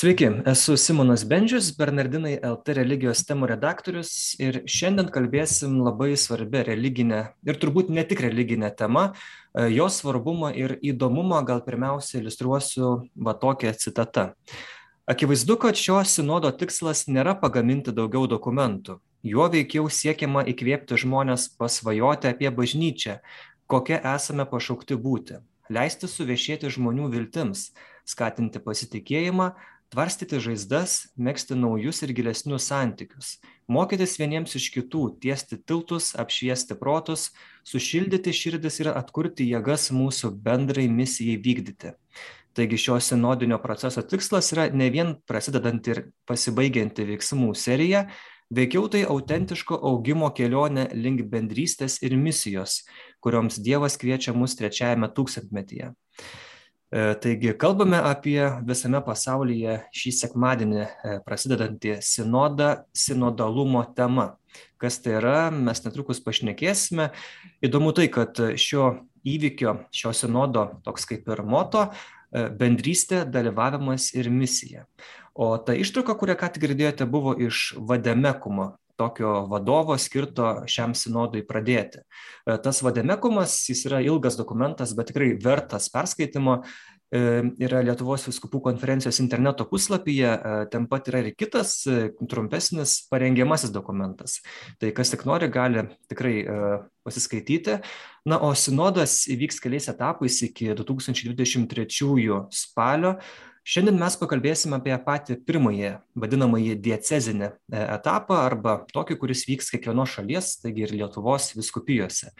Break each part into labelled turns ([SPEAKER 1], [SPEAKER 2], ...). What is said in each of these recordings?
[SPEAKER 1] Sveiki, esu Simonas Bendžius, Bernardinai LT religijos temų redaktorius ir šiandien kalbėsim labai svarbę religinę ir turbūt ne tik religinę temą, e, jos svarbumą ir įdomumą gal pirmiausia iliustruosiu va tokią citatą. Akivaizdu, kad šio sinodo tikslas nėra pagaminti daugiau dokumentų. Juo veikiau siekiama įkvėpti žmonės pasvajoti apie bažnyčią, kokia esame pašaukti būti, leisti suviešėti žmonių viltims, skatinti pasitikėjimą, tvarstyti žaizdas megzti naujus ir gilesnius santykius. Mokytis vieniems iš kitų tiesti tiltus apšviesti protus sušildyti širdis ir atkurti jėgas mūsų bendrai misijai vykdyti. Taigi šio sinodinio proceso tikslas yra ne vien prasidedanti ir pasibaigianti veiksmų serija veikiau tai autentiško augimo kelionė link bendrystės ir misijos kurioms dievas kviečia mus trečiajame tūkstantmetyje taigi kalbame apie visame pasaulyje šį sekmadienį e, prasidedantį sinodą sinodalumo tema. Kas tai yra, mes netrukus pašnekėsime. Įdomu tai, kad šio įvykio, šio sinodo toks kaip ir moto e, bendrystė, dalyvavimas ir misija. O ta ištrauka, kurią ką tik girdėjote, buvo iš Vademekumo tokio vadovo skirto šiam sinodui pradėti. E, tas vademekumas, jis yra ilgas dokumentas, bet tikrai vertas perskaitimo, e, yra Lietuvos viskupų konferencijos interneto puslapyje, e, ten pat yra ir kitas trumpesnis parengiamasis dokumentas. Tai kas tik nori, gali tikrai pasiskaityti. Na, o sinodas įvyks keliais etapais iki 2023 spalio. Šiandien mes pakalbėsime apie patį pirmąjį, vadinamąjį diecezinį e, etapą arba tokį, kuris vyks kiekvienos šalies, taigi ir Lietuvos viskupijose.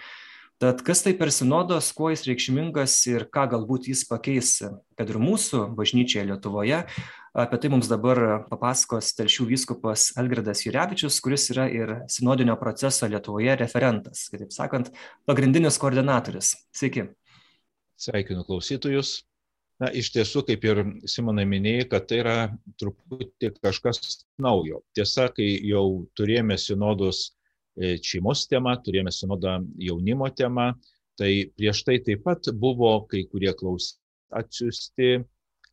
[SPEAKER 1] Tad kas tai per sinodas, kuo jis reikšmingas ir ką galbūt jis pakeis, kad ir mūsų bažnyčioje Lietuvoje, apie tai mums dabar papasakos telšių vyskupas Algirdas Jurevičius, kuris yra ir sinodinio proceso Lietuvoje referentas, kitaip sakant, pagrindinis koordinatorius. Sveiki.
[SPEAKER 2] Sveikinu klausytojus. Na, iš tiesų, kaip ir Simonai minėjai, kad tai yra truputį kažkas naujo. Tiesa, kai jau turėjome sinodus e, šeimos temą, turėjome sinodą jaunimo temą, tai prieš tai taip pat buvo kai kurie klaus atsiųsti,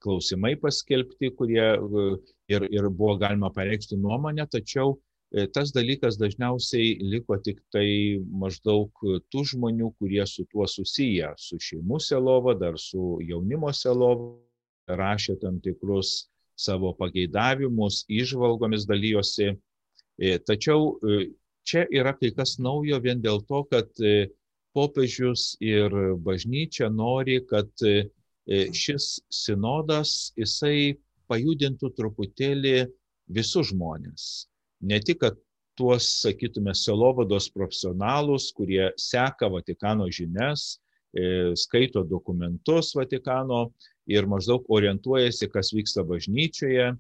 [SPEAKER 2] klausimai paskelbti, kurie e, ir, ir buvo galima pareikšti nuomonę, tačiau tas dalykas dažniausiai liko tik tai maždaug tų žmonių, kurie su tuo susiję, su šeimų selova, dar su jaunimo selova, rašė tam tikrus savo pageidavimus, išvalgomis dalyjosi. E, tačiau e, čia yra kai kas naujo vien dėl to, kad popiežius ir bažnyčia nori, kad šis sinodas jisai pajudintų truputėlį visus žmonės ne tik, kad tuos, sakytume, selovados profesionalus, kurie seka Vatikano žinias, e, skaito dokumentus Vatikano ir maždaug orientuojasi, kas vyksta bažnyčioje,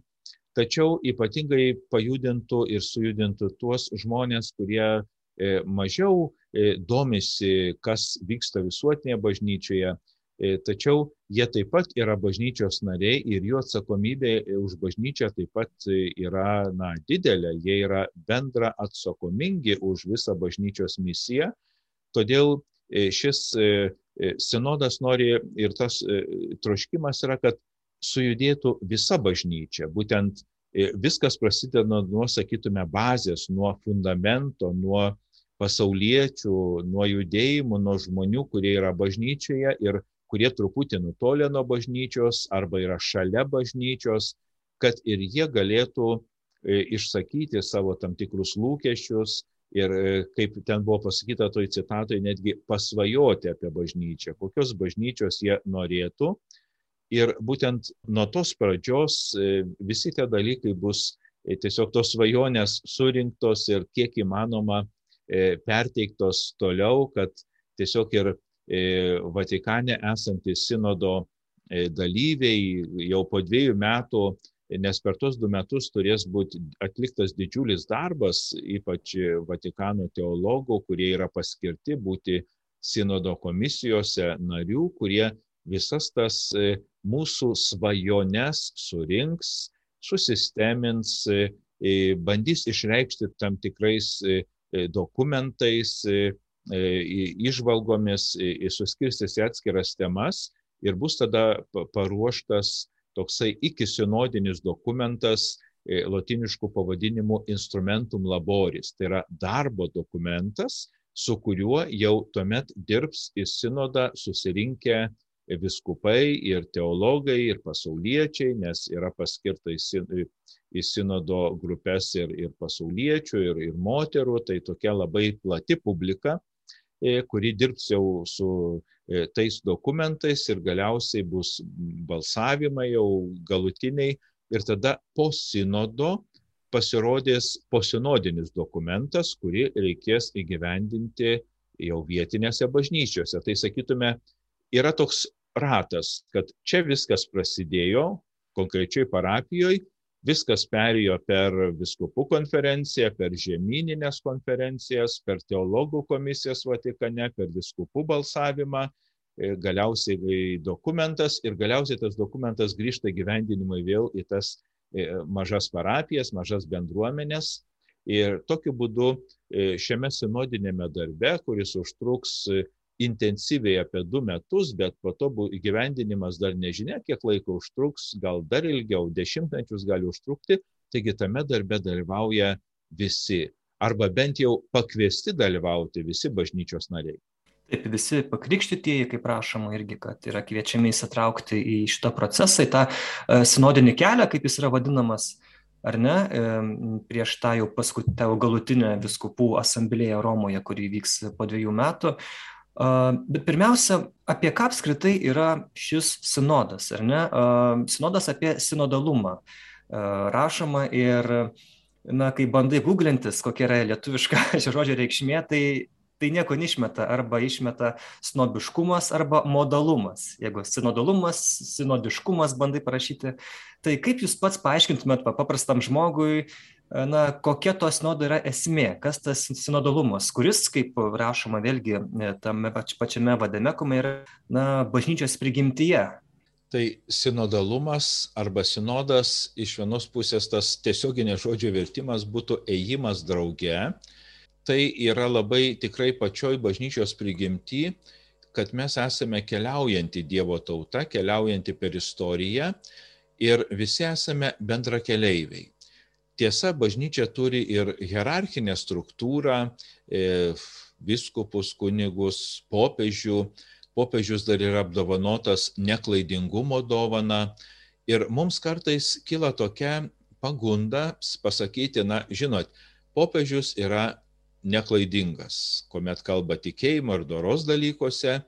[SPEAKER 2] tačiau ypatingai pajudintų ir sujudintų tuos žmonės, kurie e, mažiau e, domisi, kas vyksta visuotinėje bažnyčioje, tačiau jie taip pat yra bažnyčios nariai ir jų atsakomybė už bažnyčią taip pat yra na, didelė, jie yra bendra atsakomingi už visą bažnyčios misiją. Todėl e, šis e, sinodas nori ir tas troškimas yra, kad sujudėtų visa bažnyčia. Būtent viskas prasideda nuo, sakytume, bazės, nuo fundamento, nuo pasauliečių, nuo judėjimų, nuo žmonių, kurie yra bažnyčioje ir kurie truputį nutolę nuo bažnyčios arba yra šalia bažnyčios, kad ir jie galėtų e, išsakyti savo tam tikrus lūkesčius ir, e, kaip ten buvo pasakyta toj citatoje, netgi pasvajoti apie bažnyčią, kokios bažnyčios jie norėtų. Ir būtent nuo tos pradžios e, visi tie dalykai bus tiesiog tos svajonės surinktos ir kiek įmanoma perteiktos toliau, kad tiesiog ir Vatikane esantys sinodo e, dalyviai jau po dviejų metų, nes per tos du metus turės būti atliktas didžiulis darbas, ypač Vatikano teologų, kurie yra paskirti būti sinodo komisijose narių, kurie visas tas e, mūsų svajones surinks, susistemins, bandys išreikšti tam tikrais dokumentais, išvalgomis, suskirstys į atskiras temas ir bus tada paruoštas toksai iki sinodinis dokumentas e, latiniškų pavadinimų instrumentum laboris. Tai yra darbo dokumentas, su kuriuo jau tuomet dirbs į sinodą susirinkę viskupai ir teologai ir pasauliečiai, nes yra paskirta į sinodo grupės ir, ir pasauliečių, ir, ir moterų, tai tokia labai plati publika, e, kuri dirbs jau su e, tais dokumentais ir galiausiai bus balsavimai jau galutiniai ir tada po sinodo pasirodys posinodinis dokumentas, kurį reikės įgyvendinti jau vietinėse bažnyčiose. Tai sakytume, yra toks ratas, kad čia viskas prasidėjo konkrečiai parapijoje, viskas perėjo per viskupų konferenciją, per žemyninės konferencijas, per teologų komisijas Vatikane, per viskupų balsavimą, e, galiausiai dokumentas ir galiausiai tas dokumentas grįžta gyvendinimui vėl į tas E, mažas parapijas, mažas bendruomenės. Ir tokiu būdu e, šiame sinodinėme darbe, kuris užtruks intensyviai apie du metus, bet po to įgyvendinimas dar nežinia, kiek laiko užtruks, gal dar ilgiau, dešimtmečius gali užtrukti, taigi tame darbe dalyvauja visi, arba bent jau pakviesti dalyvauti visi bažnyčios nariai.
[SPEAKER 1] Taip, visi pakrikštytieji, kaip prašoma, irgi, kad yra kviečiami įsitraukti į šitą procesą, į tą e, sinodinį kelią, kaip jis yra vadinamas, ar ne, e, prieš tą jau paskutinę galutinę viskupų asamblėją Romoje, kuri vyks po dviejų metų. Bet pirmiausia, apie ką apskritai yra šis sinodas, ar ne? Sinodas apie sinodalumą rašoma ir, na, kai bandai googlintis, kokia yra lietuviška šio žodžio reikšmė, tai tai nieko neišmeta arba išmeta snobiškumas arba modalumas. Jeigu sinodalumas, sinodiškumas bandai parašyti, tai kaip jūs pats paaiškintumėt paprastam žmogui, na, kokia to sinodo yra esmė, kas tas sinodalumas, kuris, kaip rašoma vėlgi tame pačiame vademekume, yra na, bažnyčios prigimtyje.
[SPEAKER 2] Tai sinodalumas arba sinodas iš vienos pusės tas tiesioginė žodžio vertimas būtų ėjimas drauge, tai yra labai tikrai pačioj bažnyčios prigimti, kad mes esame keliaujanti Dievo tauta, keliaujanti per istoriją ir visi esame bendra keleiviai. Tiesa, bažnyčia turi ir hierarchinę struktūrą, e, viskupus, kunigus, popiežių. Popiežius dar yra apdovanotas neklaidingumo dovana. Ir mums kartais kyla tokia pagunda pasakyti, na, žinot, popiežius yra neklaidingas, kuomet kalba tikėjimo ir doros dalykuose.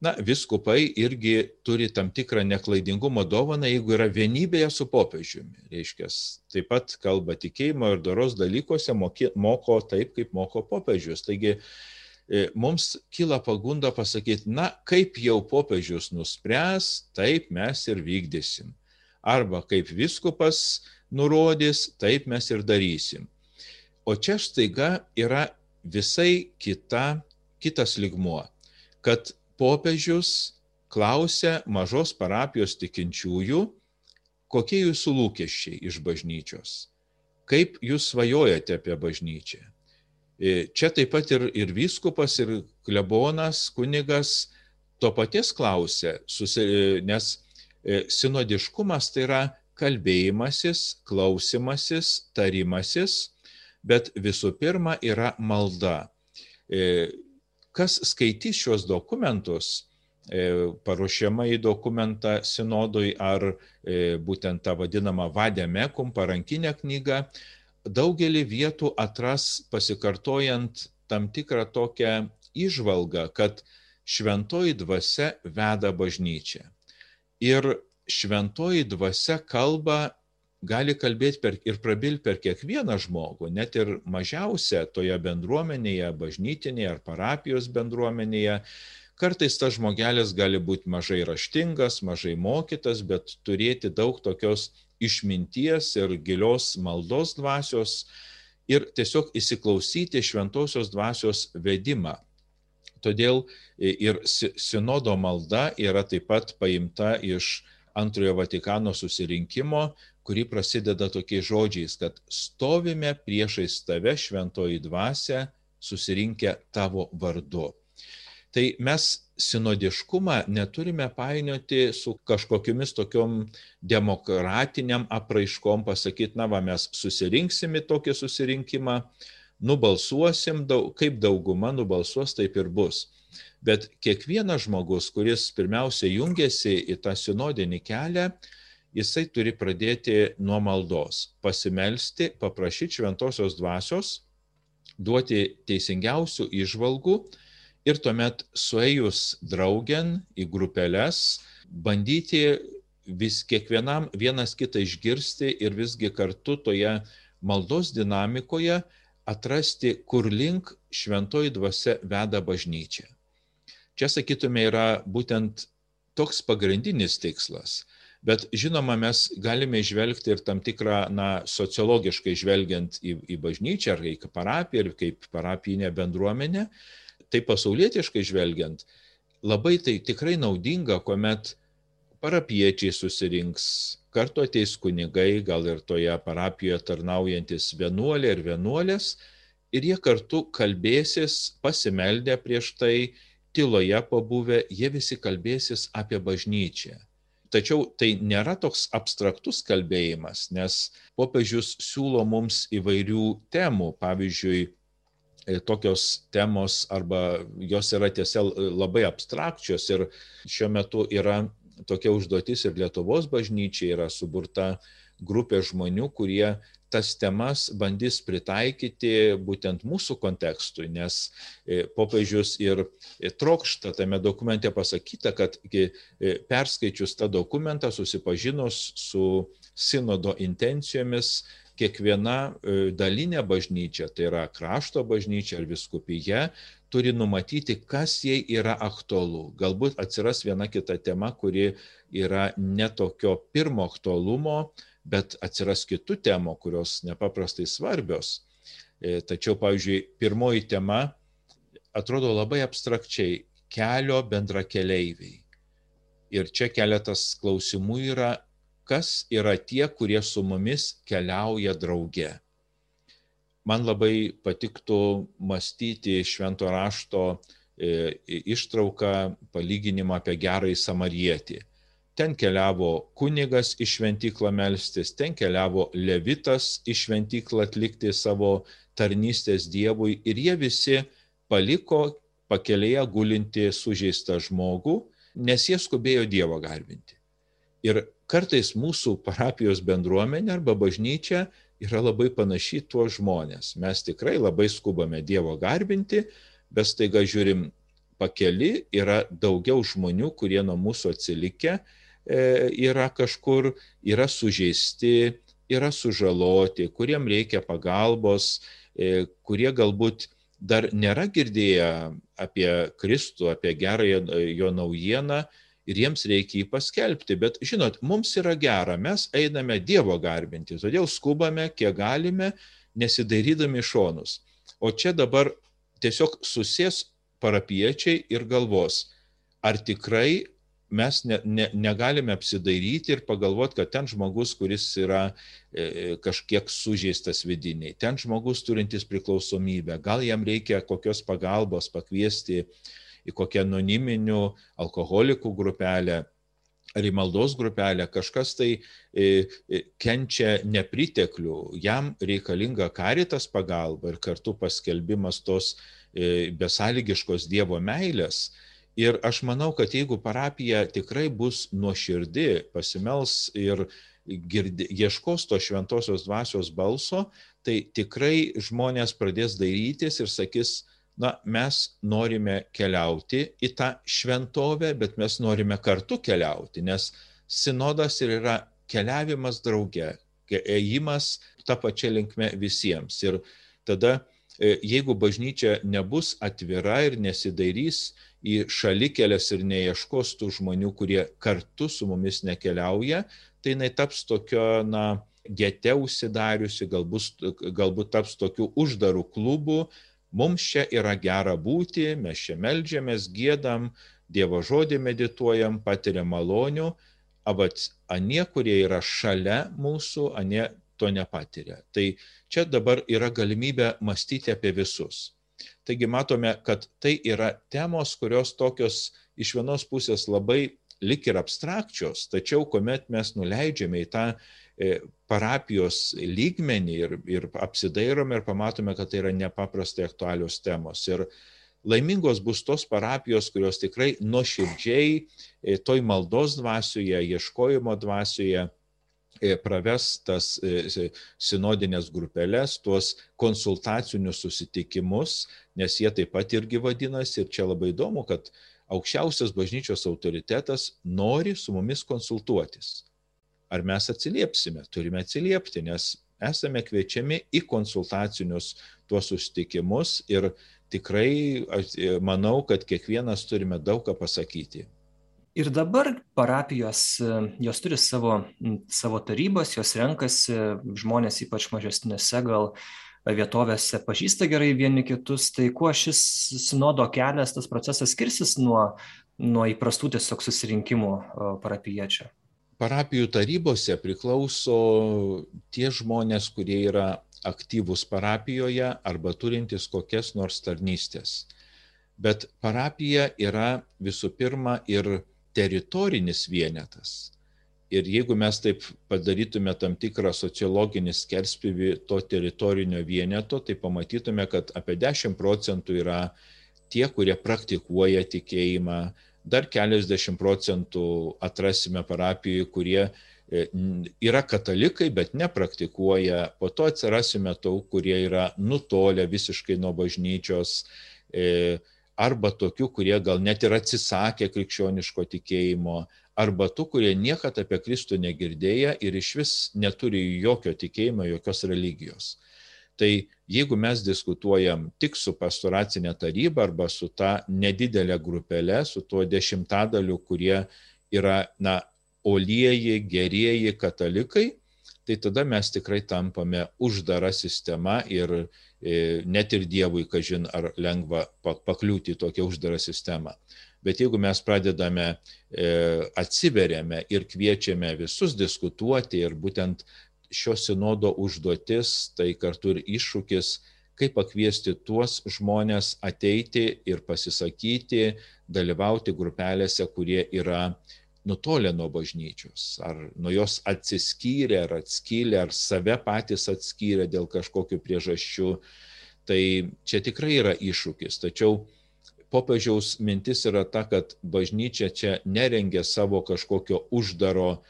[SPEAKER 2] Na, viskupai irgi turi tam tikrą neklaidingumo dovaną, jeigu yra vienybėje su popiežiumi. Reiškia, taip pat kalba tikėjimo ir doros dalykuose, moko taip, kaip moko popiežius. Taigi e, mums kyla pagunda pasakyti, na, kaip jau popiežius nuspręs, taip mes ir vykdysim. Arba kaip viskupas nurodys, taip mes ir darysim. O čia staiga yra visai kita, kitas ligmuo, kad popiežius klausia mažos parapijos tikinčiųjų, kokie jūsų lūkesčiai iš bažnyčios, kaip jūs svajojate apie bažnyčią. E, čia taip pat ir, ir vyskupas, ir klebonas, kunigas to paties klausia, susi, nes e, sinodiškumas tai yra kalbėjimasis, klausimasis, tarimasis bet visų pirma yra malda. Kas skaitys šios dokumentus, e, paruošiama į dokumentą sinodui ar e, būtent tą vadinamą vademekum parankinę knygą, daugelį vietų atras pasikartojant tam tikrą tokią išvalgą, kad šventoji dvasia veda bažnyčią. Ir šventoji dvasia kalba gali kalbėti per, ir prabilti per kiekvieną žmogų, net ir mažiausią toje bendruomenėje, bažnytinėje ar parapijos bendruomenėje. Kartais tas žmogelis gali būti mažai raštingas, mažai mokytas, bet turėti daug tokios išminties ir gilios maldos dvasios ir tiesiog įsiklausyti šventosios dvasios vedimą. Todėl ir sinodo malda yra taip pat paimta iš antrojo Vatikano susirinkimo, kuri prasideda tokiais žodžiais, kad stovime priešais tave šventoji dvasia, susirinkę tavo vardu. Tai mes sinodiškumą neturime painioti su kažkokiamis tokiom demokratiniam apraiškom, pasakyti, na va, mes susirinksim į tokį susirinkimą, nubalsuosim, daug, kaip dauguma nubalsuos, taip ir bus. Bet kiekvienas žmogus, kuris pirmiausia jungiasi į tą sinodinį kelią, jisai turi pradėti nuo maldos, pasimelsti, paprašyti šventosios dvasios, duoti teisingiausių išvalgų ir tuomet suėjus draugen į grupelės, bandyti vis kiekvienam vienas kitą išgirsti ir visgi kartu toje maldos dinamikoje atrasti, kur link šventoji dvasia veda bažnyčią. Čia, sakytume, yra būtent toks pagrindinis tikslas. Bet žinoma, mes galime žvelgti ir tam tikrą, na, sociologiškai žvelgiant į, į bažnyčią ar į parapiją ir kaip parapinę bendruomenę, tai pasaulietiškai žvelgiant, labai tai tikrai naudinga, kuomet parapiečiai susirinks, kartu ateis kunigai, gal ir toje parapijoje tarnaujantis vienuolė ir vienuolės, ir jie kartu kalbėsis, pasimeldę prieš tai, tyloje pabuvę, jie visi kalbėsis apie bažnyčią. Tačiau tai nėra toks abstraktus kalbėjimas, nes popiežius siūlo mums įvairių temų, pavyzdžiui, E, tokios temos arba jos yra tiesiog labai abstrakčios ir šiuo metu yra tokia užduotis ir Lietuvos bažnyčiai yra suburta grupė žmonių, kurie tas temas bandys pritaikyti būtent mūsų kontekstui, nes e, popiežius ir trokšta tame dokumente pasakyta, kad e, perskaičius tą dokumentą, susipažinus su sinodo intencijomis, kiekviena e, dalinė bažnyčia, tai yra krašto bažnyčia ar viskupija, turi numatyti, kas jai yra aktualu. Galbūt atsiras viena kita tema, kuri yra netokio pirmo aktualumo, bet atsiras kitų temų, kurios nepaprastai svarbios. E, tačiau, pavyzdžiui, pirmoji tema atrodo labai abstrakčiai - kelio bendra keleiviai. Ir čia keletas klausimų yra, kas yra tie, kurie su mumis keliauja drauge. Man labai patiktų mąstyti švento rašto e, ištrauką, palyginimą apie gerąjį samarietį. Ten keliavo kunigas į šventyklą melstis, ten keliavo levitas į šventyklą atlikti savo tarnystės Dievui ir jie visi paliko pakelėje gulinti sužeistą žmogų, nes jie skubėjo Dievo garbinti. Ir kartais mūsų parapijos bendruomenė arba bažnyčia yra labai panaši tuos žmonės. Mes tikrai labai skubame Dievo garbinti, bet staiga žiūrim pakeli, yra daugiau žmonių, kurie nuo mūsų atsilikę, yra kažkur, yra sužeisti, yra sužaloti, kuriem reikia pagalbos, e, kurie galbūt dar nėra girdėję apie Kristų, apie gerąją jo naujieną, ir jiems reikia jį paskelbti. Bet žinot, mums yra gera, mes einame Dievo garbinti, todėl skubame, kiek galime, nesidairydami šonus. O čia dabar tiesiog susės parapiečiai ir galvos, ar tikrai mes ne, ne, negalime apsidairyti ir pagalvoti, kad ten žmogus, kuris yra e, kažkiek sužeistas vidiniai, ten žmogus turintis priklausomybę, gal jam reikia kokios pagalbos pakviesti į kokią anoniminių alkoholikų grupelę ar į maldos grupelę, kažkas tai e, e, kenčia nepriteklių, jam reikalinga karitas pagalba ir kartu paskelbimas tos e, besąlygiškos Dievo meilės. Ir aš manau, kad jeigu parapija tikrai bus nuoširdi, pasimels ir girdi, ieškos to šventosios dvasios balso, tai tikrai žmonės pradės dairytis ir sakys, na, mes norime keliauti į tą šventovę, bet mes norime kartu keliauti, nes sinodas ir yra keliavimas drauge, ėjimas tą pačią linkmę visiems. Ir tada, jeigu bažnyčia nebus atvira ir nesidairys į šalikelės ir neieškos tų žmonių, kurie kartu su mumis nekeliauja, tai jinai taps tokio, na, gete užsidariusi, galbūt, galbūt taps tokiu uždaru klubu, Mums čia yra gera būti, mes čia melžiamės, gėdam, Dievo žodį medituojam, patiriam malonių, avat anie, kurie yra šalia mūsų, anie to nepatiria. Tai čia dabar yra galimybė mąstyti apie visus. Taigi matome, kad tai yra temos, kurios tokios iš vienos pusės labai lik ir abstrakčios, tačiau kuomet mes nuleidžiame į tą e, parapijos lygmenį ir, ir apsidairome ir pamatome, kad tai yra nepaprastai aktualios temos. Ir laimingos bus tos parapijos, kurios tikrai nuoširdžiai e, toj maldos dvasioje, ieškojimo dvasioje praves tas e, sinodinės grupelės, tuos konsultacinius susitikimus, nes jie taip pat irgi vadinasi ir čia labai įdomu, kad aukščiausias bažnyčios autoritetas nori su mumis konsultuotis. Ar mes atsiliepsime? Turime atsiliepti, nes esame kviečiami į konsultacinius tuos susitikimus ir tikrai e, manau, kad kiekvienas turime daug ką pasakyti.
[SPEAKER 1] Ir dabar parapijos, jos turi savo, savo tarybas, jos renkasi, žmonės ypač mažesnėse gal vietovėse pažįsta gerai vieni kitus, tai kuo šis sinodo kelias, tas procesas skirsis nuo, nuo įprastų tiesiog susirinkimų parapijiečio?
[SPEAKER 2] Parapijų tarybose priklauso tie žmonės, kurie yra aktyvūs parapijoje arba turintys kokias nors tarnystės. Bet parapija yra visų pirma ir teritorinis vienetas. Ir jeigu mes taip padarytume tam tikrą sociologinį skerspivį to teritorinio vieneto, tai pamatytume, kad apie 10 procentų yra tie, kurie praktikuoja tikėjimą, dar keliasdešimt procentų atrasime parapijų, kurie e, yra katalikai, bet nepraktikuoja, po to atsirasime tų, kurie yra nutolę visiškai nuo bažnyčios, e, arba tokių, kurie gal net ir atsisakė krikščioniško tikėjimo, arba tų, kurie niekada apie Kristų negirdėję ir iš vis neturi jokio tikėjimo, jokios religijos. Tai jeigu mes diskutuojam tik su pastoracinė taryba arba su ta nedidelė grupelė, su tuo dešimtadaliu, kurie yra, na, olieji, gerieji katalikai, tai tada mes tikrai tampame uždara sistema ir E, net ir Dievui, kažin, ar lengva pakliūti į tokią uždarą sistemą. Bet jeigu mes pradedame, e, atsiveriame ir kviečiame visus diskutuoti ir būtent šio sinodo užduotis, tai kartu ir iššūkis, kaip pakviesti tuos žmonės ateiti ir pasisakyti, dalyvauti grupelėse, kurie yra nutolę nuo bažnyčios, ar nuo jos atsiskyrę, ar atskylę, ar save patys atskyrę dėl kažkokių priežasčių. Tai čia tikrai yra iššūkis. Tačiau popiežiaus mintis yra ta, kad bažnyčia čia nerengia savo kažkokio uždaro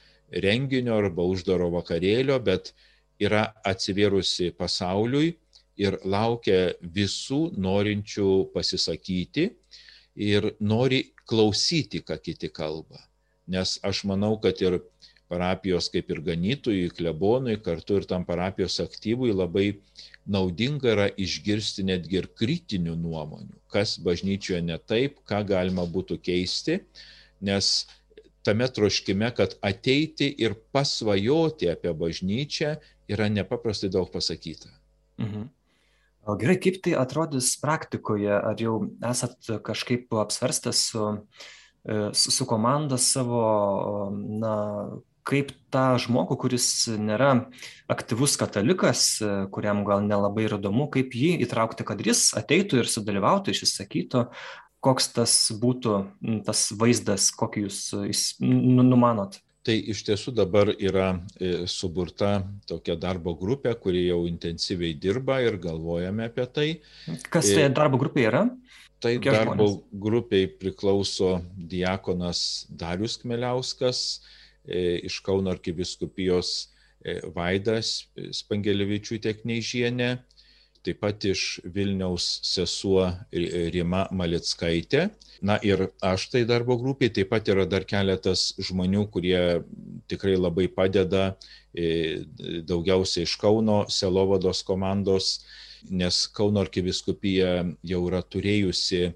[SPEAKER 2] renginio arba uždaro vakarėlio, bet yra atsivėrusi pasauliui ir laukia visų norinčių pasisakyti ir nori klausyti, ką kiti kalba nes aš manau, kad ir parapijos kaip ir ganytojui, klebonui, kartu ir tam parapijos aktyvui labai naudinga yra išgirsti netgi ir kritinių nuomonių, kas bažnyčioje ne taip, ką galima būtų keisti, nes tame troškime, kad ateiti ir pasvajoti apie bažnyčią yra nepaprastai daug pasakyta.
[SPEAKER 1] Mhm. O gerai, kaip tai atrodys praktikoje? Ar jau esat kažkaip apsvarstęs su uh, su, su komanda savo, na, kaip tą žmogų, kuris nėra aktyvus katalikas, e, kuriam gal nelabai ir įdomu, kaip jį įtraukti, kad jis ateitų ir sudalyvautų, išsisakytų, koks tas būtų tas vaizdas, kokį jūs nu, numanot.
[SPEAKER 2] Tai iš tiesų dabar yra e, suburta tokia darbo grupė, kuri jau intensyviai dirba ir galvojame apie tai.
[SPEAKER 1] Kas tai darbo grupė yra?
[SPEAKER 2] Tai Kokie darbo žmonės? grupiai priklauso diakonas Darius Kmeliauskas e, iš Kauno arkiviskupijos e, Vaidas Spangelevičių Tekneižienė, taip pat iš Vilniaus sesuo Rima Malickaitė. Na ir aš tai darbo grupiai, taip pat yra dar keletas žmonių, kurie tikrai labai padeda, e, daugiausiai iš Kauno Selovados komandos nes Kauno arkiviskupija jau yra turėjusi e,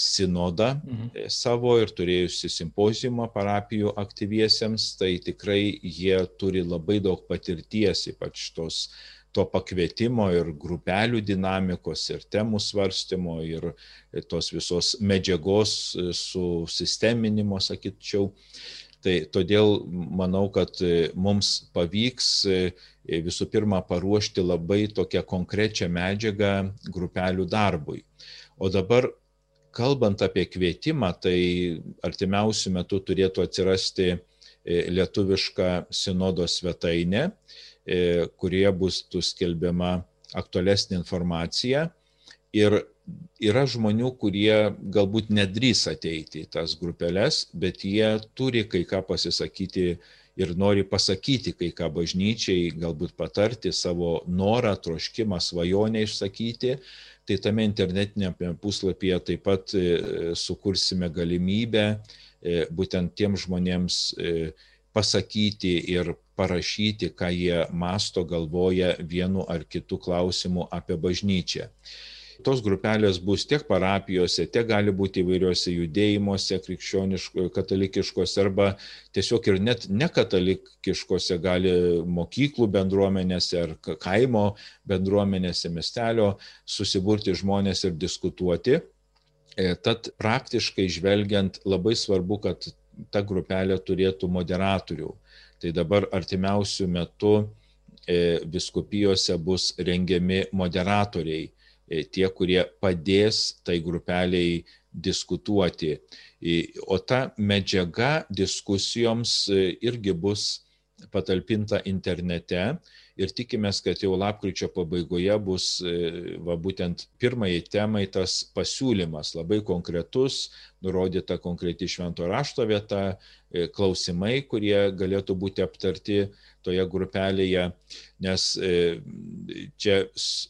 [SPEAKER 2] sinodą mhm. E, savo ir turėjusi simpozijumą parapijų aktyviesiems, tai tikrai jie turi labai daug patirties, ypač tos to pakvietimo ir grupelių dinamikos ir temų svarstymo ir tos visos medžiagos e, susisteminimo, sakyčiau. Tai todėl manau, kad mums pavyks visų pirma paruošti labai tokią konkrečią medžiagą grupelių darbui. O dabar, kalbant apie kvietimą, tai artimiausių metų turėtų atsirasti lietuviška sinodo svetainė, kurie bus skelbiama aktualesnė informacija. Ir yra žmonių, kurie galbūt nedrys ateiti į tas grupelės, bet jie turi kai ką pasisakyti ir nori pasakyti kai ką bažnyčiai, galbūt patarti savo norą, troškimą, svajonę išsakyti. Tai tame internetinėme puslapyje taip pat e, sukursime galimybę e, būtent tiem žmonėms e, pasakyti ir parašyti, ką jie masto, galvoja vienu ar kitu klausimu apie bažnyčią. Tos grupelės bus tiek parapijose, tiek gali būti įvairiuose judėjimuose, krikščioniškose, katalikiškose arba tiesiog ir net nekatalikiškose gali mokyklų bendruomenėse ar kaimo bendruomenėse, miestelio susiburti žmonės ir diskutuoti. E, tad praktiškai žvelgiant labai svarbu, kad ta grupelė turėtų moderatorių. Tai dabar artimiausių metų e, viskupijose bus rengiami moderatoriai tie, kurie padės tai grupeliai diskutuoti. O ta medžiaga diskusijoms e, irgi bus patalpinta internete ir tikimės, kad jau lapkričio pabaigoje bus e, va, būtent pirmai temai tas pasiūlymas, labai konkretus, nurodyta konkreti švento rašto vieta, klausimai, kurie galėtų būti aptarti toje grupelėje, nes e, čia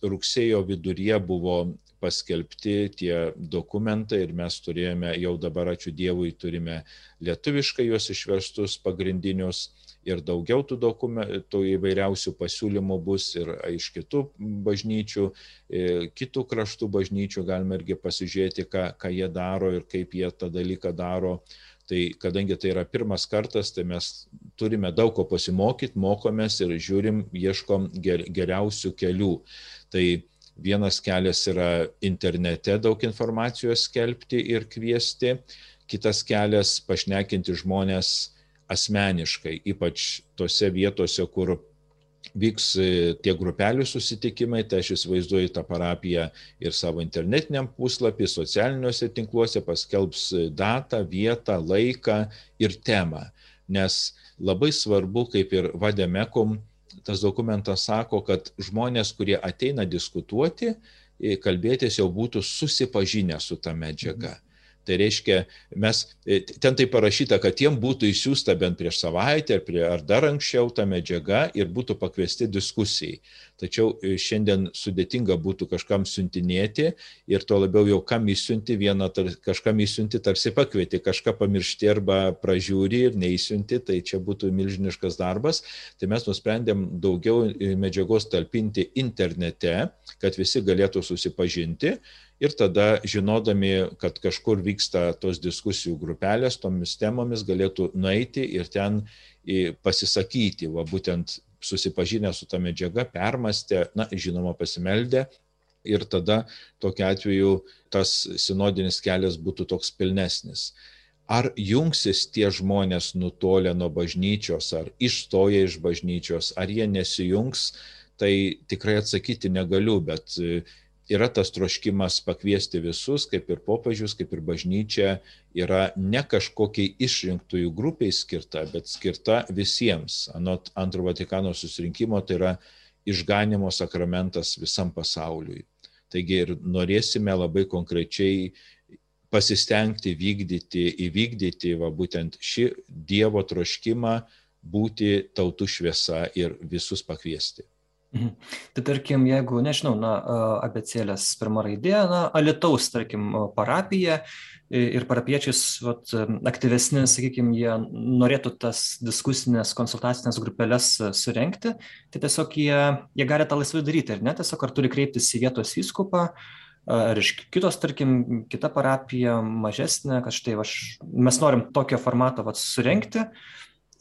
[SPEAKER 2] rugsėjo viduryje buvo paskelbti tie dokumentai ir mes turėjome, jau dabar ačiū Dievui, turime lietuviškai juos išverstus pagrindinius ir daugiau tų dokumentų įvairiausių pasiūlymų bus ir iš kitų bažnyčių, e, kitų kraštų bažnyčių galime irgi pasižiūrėti, ką, ką jie daro ir kaip jie tą dalyką daro. Tai kadangi tai yra pirmas kartas, tai mes turime daug ko pasimokyti, mokomės ir žiūrim, ieškom ger, geriausių kelių. Tai vienas kelias yra internete daug informacijos skelbti ir kviesti, kitas kelias pašnekinti žmonės asmeniškai, ypač tose vietose, kur vyks e, tie grupelių susitikimai, tai aš įsivaizduoju tą parapiją ir savo internetiniam puslapį, socialiniuose tinkluose paskelbs datą, vietą, laiką ir temą. Nes labai svarbu, kaip ir Vademekum, tas dokumentas sako, kad žmonės, kurie ateina diskutuoti, e, kalbėtis jau būtų susipažinę su ta medžiaga. Mhm. Tai reiškia, mes, e, ten tai parašyta, kad jiem būtų įsiųsta bent prieš savaitę ar, prie, ar dar anksčiau ta medžiaga ir būtų pakviesti diskusijai. Tačiau e, šiandien sudėtinga būtų kažkam siuntinėti ir tuo labiau jau kam įsiunti vieną, kažkam įsiunti tarsi pakvieti, kažką pamiršti arba pražiūri ir neįsiunti, tai čia būtų milžiniškas darbas. Tai mes nusprendėm daugiau e, medžiagos talpinti internete, kad visi galėtų susipažinti ir tada žinodami, kad kažkur vyksta tos diskusijų grupelės, tomis temomis galėtų nueiti ir ten pasisakyti, va būtent susipažinę su ta medžiaga, permastę, na, žinoma, pasimeldę ir tada tokiu atveju tas sinodinis kelias būtų toks pilnesnis. Ar jungsis tie žmonės nutolę nuo bažnyčios, ar išstoja iš bažnyčios, ar jie nesijungs, tai tikrai atsakyti negaliu, bet yra tas troškimas pakviesti visus, kaip ir popiežius, kaip ir bažnyčia, yra ne kažkokiai išrinktųjų grupiai skirta, bet skirta visiems. Anot antro Vatikano susirinkimo tai yra išganimo sakramentas visam pasauliui. Taigi ir norėsime labai konkrečiai pasistengti vykdyti, įvykdyti va, būtent šį Dievo troškimą būti tautų šviesa ir visus pakviesti.
[SPEAKER 1] Mhm. Tai tarkim, jeigu, nežinau, na, abecėlės pirma raidė, na, Alitaus, tarkim, parapija ir parapiečiais vat, aktyvesni, sakykime, jie norėtų tas diskusinės, konsultacinės grupelės surenkti, tai tiesiog jie, jie gali tą laisvai daryti, ar ne, tiesiog ar turi kreiptis į vietos įskupą, ar iš kitos, tarkim, kita parapija mažesnė, kad štai aš, mes norim tokio formato vat, surenkti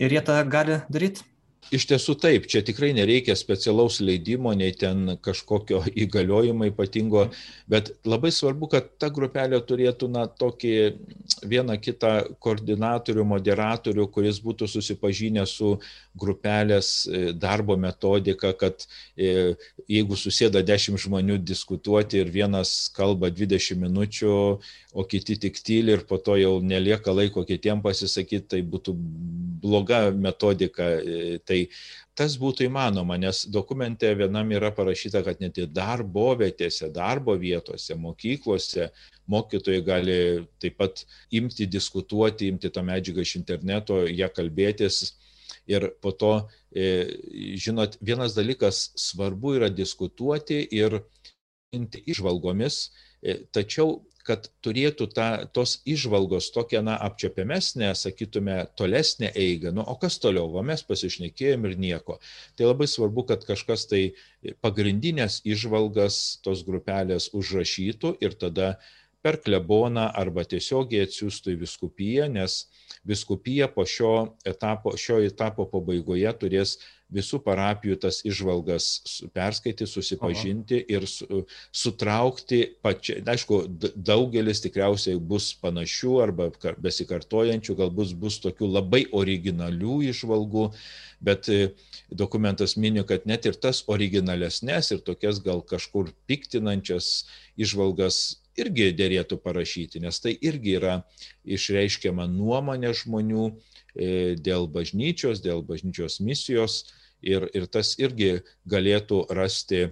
[SPEAKER 1] ir jie tą gali daryti.
[SPEAKER 2] Iš tiesų taip, čia tikrai nereikia specialaus leidimo, nei ten kažkokio įgaliojimo ypatingo, bet labai svarbu, kad ta grupelė turėtų na, tokį vieną kitą koordinatorių, moderatorių, kuris būtų susipažinęs su grupelės e, darbo metodika, kad e, jeigu susėda 10 žmonių diskutuoti ir vienas kalba 20 minučių, o kiti tik tyli ir po to jau nelieka laiko kitiem pasisakyti, tai būtų bloga metodika. E, tai tas būtų įmanoma, nes dokumente vienam yra parašyta, kad net ir darbo vietėse, darbo vietose, mokyklose mokytojai gali taip pat imti, diskutuoti, imti tą medžiagą iš interneto, ją kalbėtis. Ir po to, e, žinot, vienas dalykas svarbu yra diskutuoti ir išvalgomis, e, tačiau kad turėtų ta, tos išvalgos tokia, na, apčiopiamesnė, sakytume, tolesnė eiga. Nu, o kas toliau? O mes pasišnekėjom ir nieko. Tai labai svarbu, kad kažkas tai pagrindinės išvalgas tos grupelės užrašytų ir tada per kleboną arba tiesiogiai atsiųstų į viskupiją, nes viskupija po šio etapo, šio etapo pabaigoje turės visų parapijų tas išvalgas perskaityti, susipažinti Aha. ir su, sutraukti pačią. Aišku, daugelis tikriausiai bus panašių arba besikartojančių, galbūt bus tokių labai originalių išvalgų, bet e, dokumentas mini, kad net ir tas originalesnės ir tokias gal kažkur piktinančias išvalgas irgi dėrėtų parašyti, nes tai irgi yra išreiškiama nuomonė žmonių dėl bažnyčios, dėl bažnyčios misijos. Ir, ir tas irgi galėtų rasti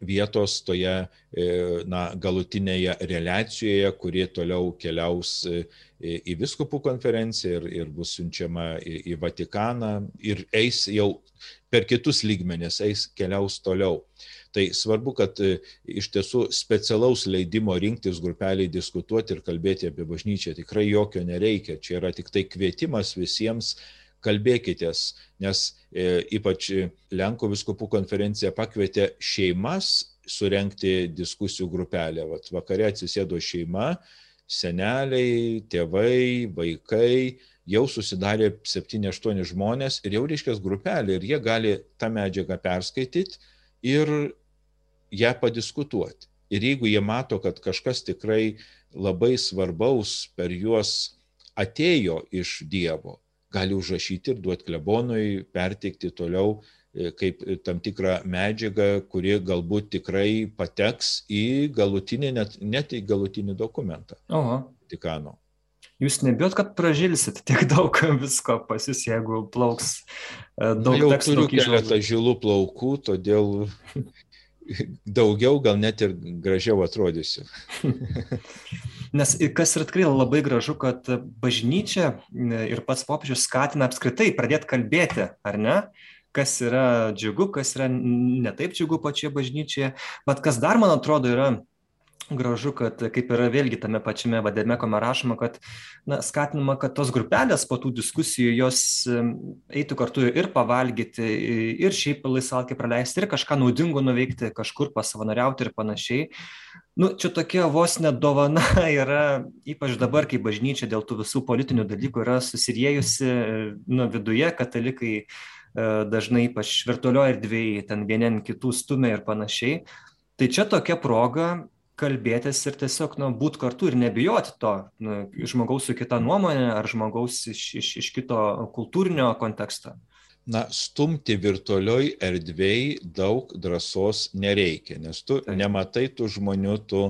[SPEAKER 2] vietos toje e, na, galutinėje relacijoje, kuri toliau keliaus e, į viskupų konferenciją ir, ir bus siunčiama į, į Vatikaną ir eis jau per kitus lygmenis, eis keliaus toliau. Tai svarbu, kad e, iš tiesų specialaus leidimo rinktis grupeliai diskutuoti ir kalbėti apie bažnyčią tikrai jokio nereikia. Čia yra tik tai kvietimas visiems kalbėkitės, nes e, ypač Lenkų viskupų konferencija pakvietė šeimas surenkti diskusijų grupelę. Vat vakare atsisėdo šeima, seneliai, tėvai, vaikai, jau susidarė 7-8 žmonės ir jau reiškia grupelė ir jie gali tą medžiagą perskaityti ir ją padiskutuoti. Ir jeigu jie mato, kad kažkas tikrai labai svarbaus per juos atėjo iš Dievo, gali užrašyti ir duoti klebonui, perteikti toliau e, kaip tam tikrą medžiagą, kuri galbūt tikrai pateks į galutinį, net, net į galutinį dokumentą.
[SPEAKER 1] Oho.
[SPEAKER 2] Tikano.
[SPEAKER 1] Jūs nebijot, kad pražilsit tiek daug visko pas jūs, jeigu plauks e, daug
[SPEAKER 2] Na, jau. Turiu keletą žilų plaukų, todėl daugiau, gal net ir gražiau atrodysiu.
[SPEAKER 1] Nes kas yra tikrai labai gražu, kad bažnyčia ir pats popiežius skatina apskritai pradėti kalbėti, ar ne? Kas yra džiugu, kas yra netaip džiugu pačioje bažnyčioje. Bet kas dar, man atrodo, yra gražu, kad kaip yra vėlgi tame pačiame vadėme, kuomet rašoma, kad na, skatinama, kad tos grupelės po tų diskusijų jos eitų kartu ir pavalgyti, ir šiaip laisvalkį praleisti, ir kažką naudingo nuveikti, kažkur pasavanoriauti ir panašiai. Nu, čia tokia vos net dovana yra, ypač dabar, kai bažnyčia dėl tų visų politinių dalykų yra susiriejusi nu, viduje, katalikai e, dažnai ypač virtualioje erdvėje, ten vieni kitų stumia ir panašiai. Tai čia tokia proga kalbėtis ir tiesiog nu, būti kartu ir nebijoti to nu, žmogaus su kita nuomonė ar žmogaus iš, iš, iš kito kultūrinio konteksto.
[SPEAKER 2] Na, stumti virtualioj erdvėjai daug drąsos nereikia, nes tu Taip. nematai tų žmonių, tu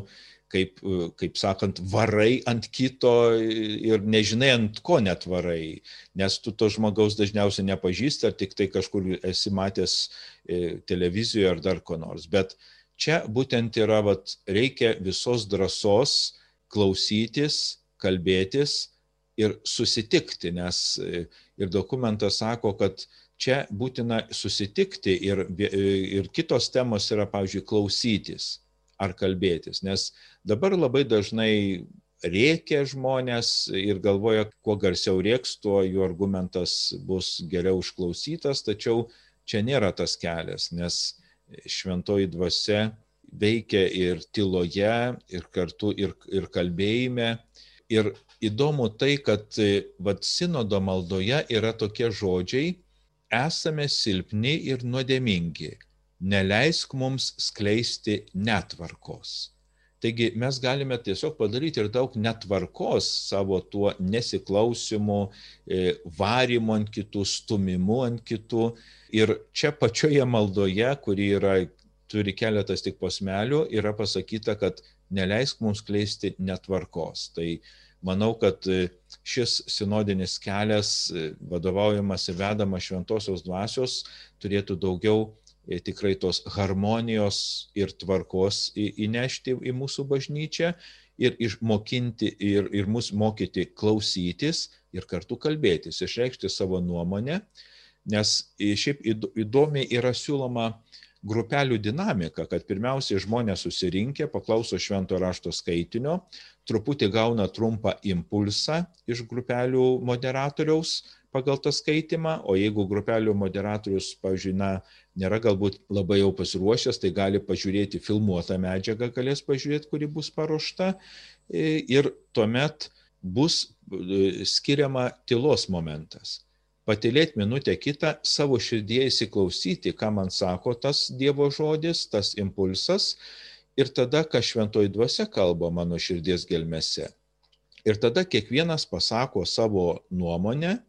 [SPEAKER 2] kaip, kaip sakant, varai ant kito ir nežinai, ant ko net varai, nes tu to žmogaus dažniausiai nepažįsti, ar tik tai kažkur esi matęs e, televizijoje ar dar ko nors. Bet uh, čia būtent yra, vat, reikia visos drąsos klausytis, kalbėtis ir susitikti, nes ir dokumentas sako, kad čia būtina susitikti ir, ir kitos temos yra, pavyzdžiui, klausytis ar kalbėtis, nes dabar labai dažnai rėkia žmonės ir galvoja, kuo garsiau rėks, tuo jų argumentas bus geriau išklausytas, tačiau čia nėra tas kelias, nes šventoji dvasia veikia ir tyloje, ir kartu ir, ir kalbėjime. Ir įdomu tai, kad vat, sinodo maldoje yra tokie žodžiai, esame silpni ir nuodėmingi, neleisk mums skleisti netvarkos. Taigi mes galime tiesiog padaryti ir daug netvarkos savo tuo nesiklausimu, e, varimu ant kitų, stumimu ant kitų. Ir čia pačioje maldoje, kuri yra, turi keletas tik posmelių, yra pasakyta, kad neleisk mums kleisti netvarkos. Tai manau, kad e, šis sinodinis kelias, e, vadovaujamas ir vedamas šventosios dvasios, turėtų daugiau tikrai tos harmonijos ir tvarkos įnešti į mūsų bažnyčią ir išmokinti ir, ir mus mokyti klausytis ir kartu kalbėtis, išreikšti savo nuomonę, nes šiaip įdomiai yra siūloma grupelių dinamika, kad pirmiausiai žmonės susirinkę, paklauso švento rašto skaitinio, truputį gauna trumpą impulsą iš grupelių moderatoriaus, pagal tą skaitimą, o jeigu grupelių moderatorius, pavyzdžiui, na, nėra galbūt labai jau pasiruošęs, tai gali pažiūrėti filmuotą medžiagą, galės pažiūrėti, kuri bus paruošta ir tuomet bus e, skiriama tylos momentas. Patilėti minutę kitą, savo širdie įsiklausyti, ką man sako tas Dievo žodis, tas impulsas ir tada, ką šventoji dvasia kalba mano širdies gelmėse. Ir tada kiekvienas pasako savo nuomonę,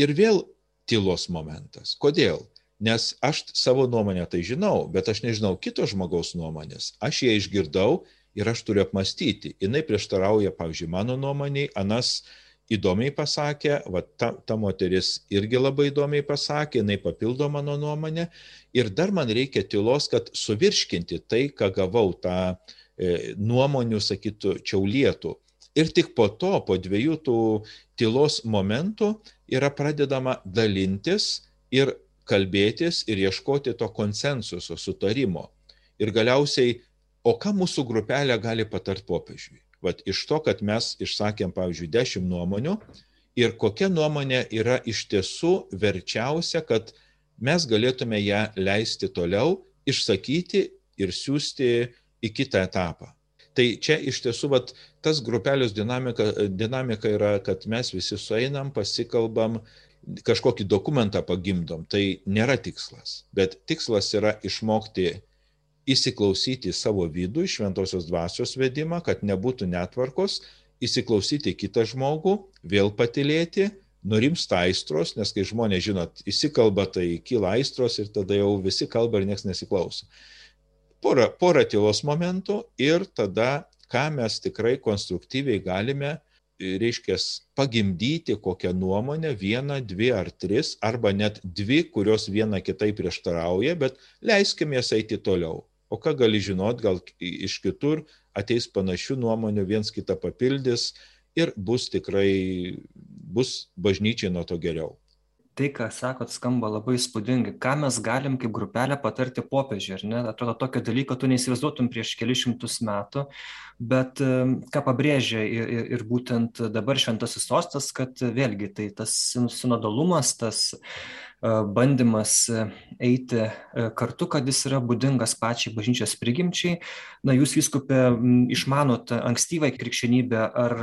[SPEAKER 2] Ir vėl tylos momentas. Kodėl? Nes aš savo nuomonę tai žinau, bet aš nežinau kito žmogaus nuomonės. Aš ją išgirdau ir aš turiu apmastyti. Jis prieštarauja, pavyzdžiui, mano nuomoniai, Anas įdomiai pasakė, va, ta, ta moteris irgi labai įdomiai pasakė, jinai papildo mano nuomonę. Ir dar man reikia tylos, kad suvirškinti tai, ką gavau, tą e, nuomonių, sakytų, čiaulietų. Ir tik po to, po dviejų tų tylos momentų, yra pradedama dalintis ir kalbėtis ir ieškoti to konsensuso, sutarimo. Ir galiausiai, o ką mūsų grupelė gali patart popiežiui? Vat iš to, kad mes išsakėm, pavyzdžiui, dešimt nuomonių ir kokia nuomonė yra iš tiesų verčiausia, kad mes galėtume ją leisti toliau, išsakyti ir siūsti į kitą etapą. Tai čia iš tiesų vat, tas grupelės dinamika, dinamika yra, kad mes visi sueinam, pasikalbam, kažkokį dokumentą pagimdom. Tai nėra tikslas, bet tikslas yra išmokti įsiklausyti savo vidų, šventosios dvasios vedimą, kad nebūtų netvarkos, įsiklausyti kitą žmogų, vėl patilėti, nurimsta aistros, nes kai žmonės, žinot, įsikalba, tai kyla aistros ir tada jau visi kalba ir niekas nesiklauso porą, porą tylos momentų ir tada, ką mes tikrai konstruktyviai galime, reiškia, pagimdyti kokią nuomonę, vieną, dvi ar tris, arba net dvi, kurios viena kitai prieštarauja, bet leiskime jas eiti toliau. O ką gali žinot, gal iš kitur ateis panašių nuomonių, viens kitą papildys ir bus tikrai, bus bažnyčiai nuo to geriau
[SPEAKER 1] tai ką sakot skamba labai įspūdingai. Ką mes galim kaip grupelė patarti popiežiui ar ne? Atrodo tokio dalyko tu neįsivaizduotum prieš kelis šimtus metų bet ką pabrėžia ir, ir, ir būtent dabar šventasis sostas kad vėlgi tai tas sinodalumas tas bandymas eiti kartu, kad jis yra būdingas pačiai bažnyčios prigimčiai. Na, jūs viskupė išmanot ankstyvą krikščionybę, ar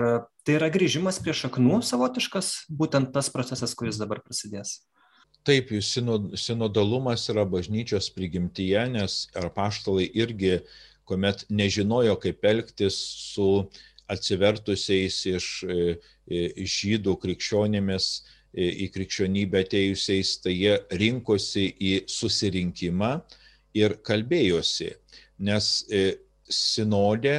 [SPEAKER 1] tai yra grįžimas prie šaknų savotiškas, būtent tas procesas, kuris dabar prasidės?
[SPEAKER 2] Taip, sinodalumas yra bažnyčios prigimtyje, nes arpaštalai irgi, kuomet nežinojo, kaip elgtis su atsivertusiais iš žydų krikščionėmis, į krikščionybę atėjusiais, tai jie rinkosi į susirinkimą ir kalbėjosi, nes e, sinodė,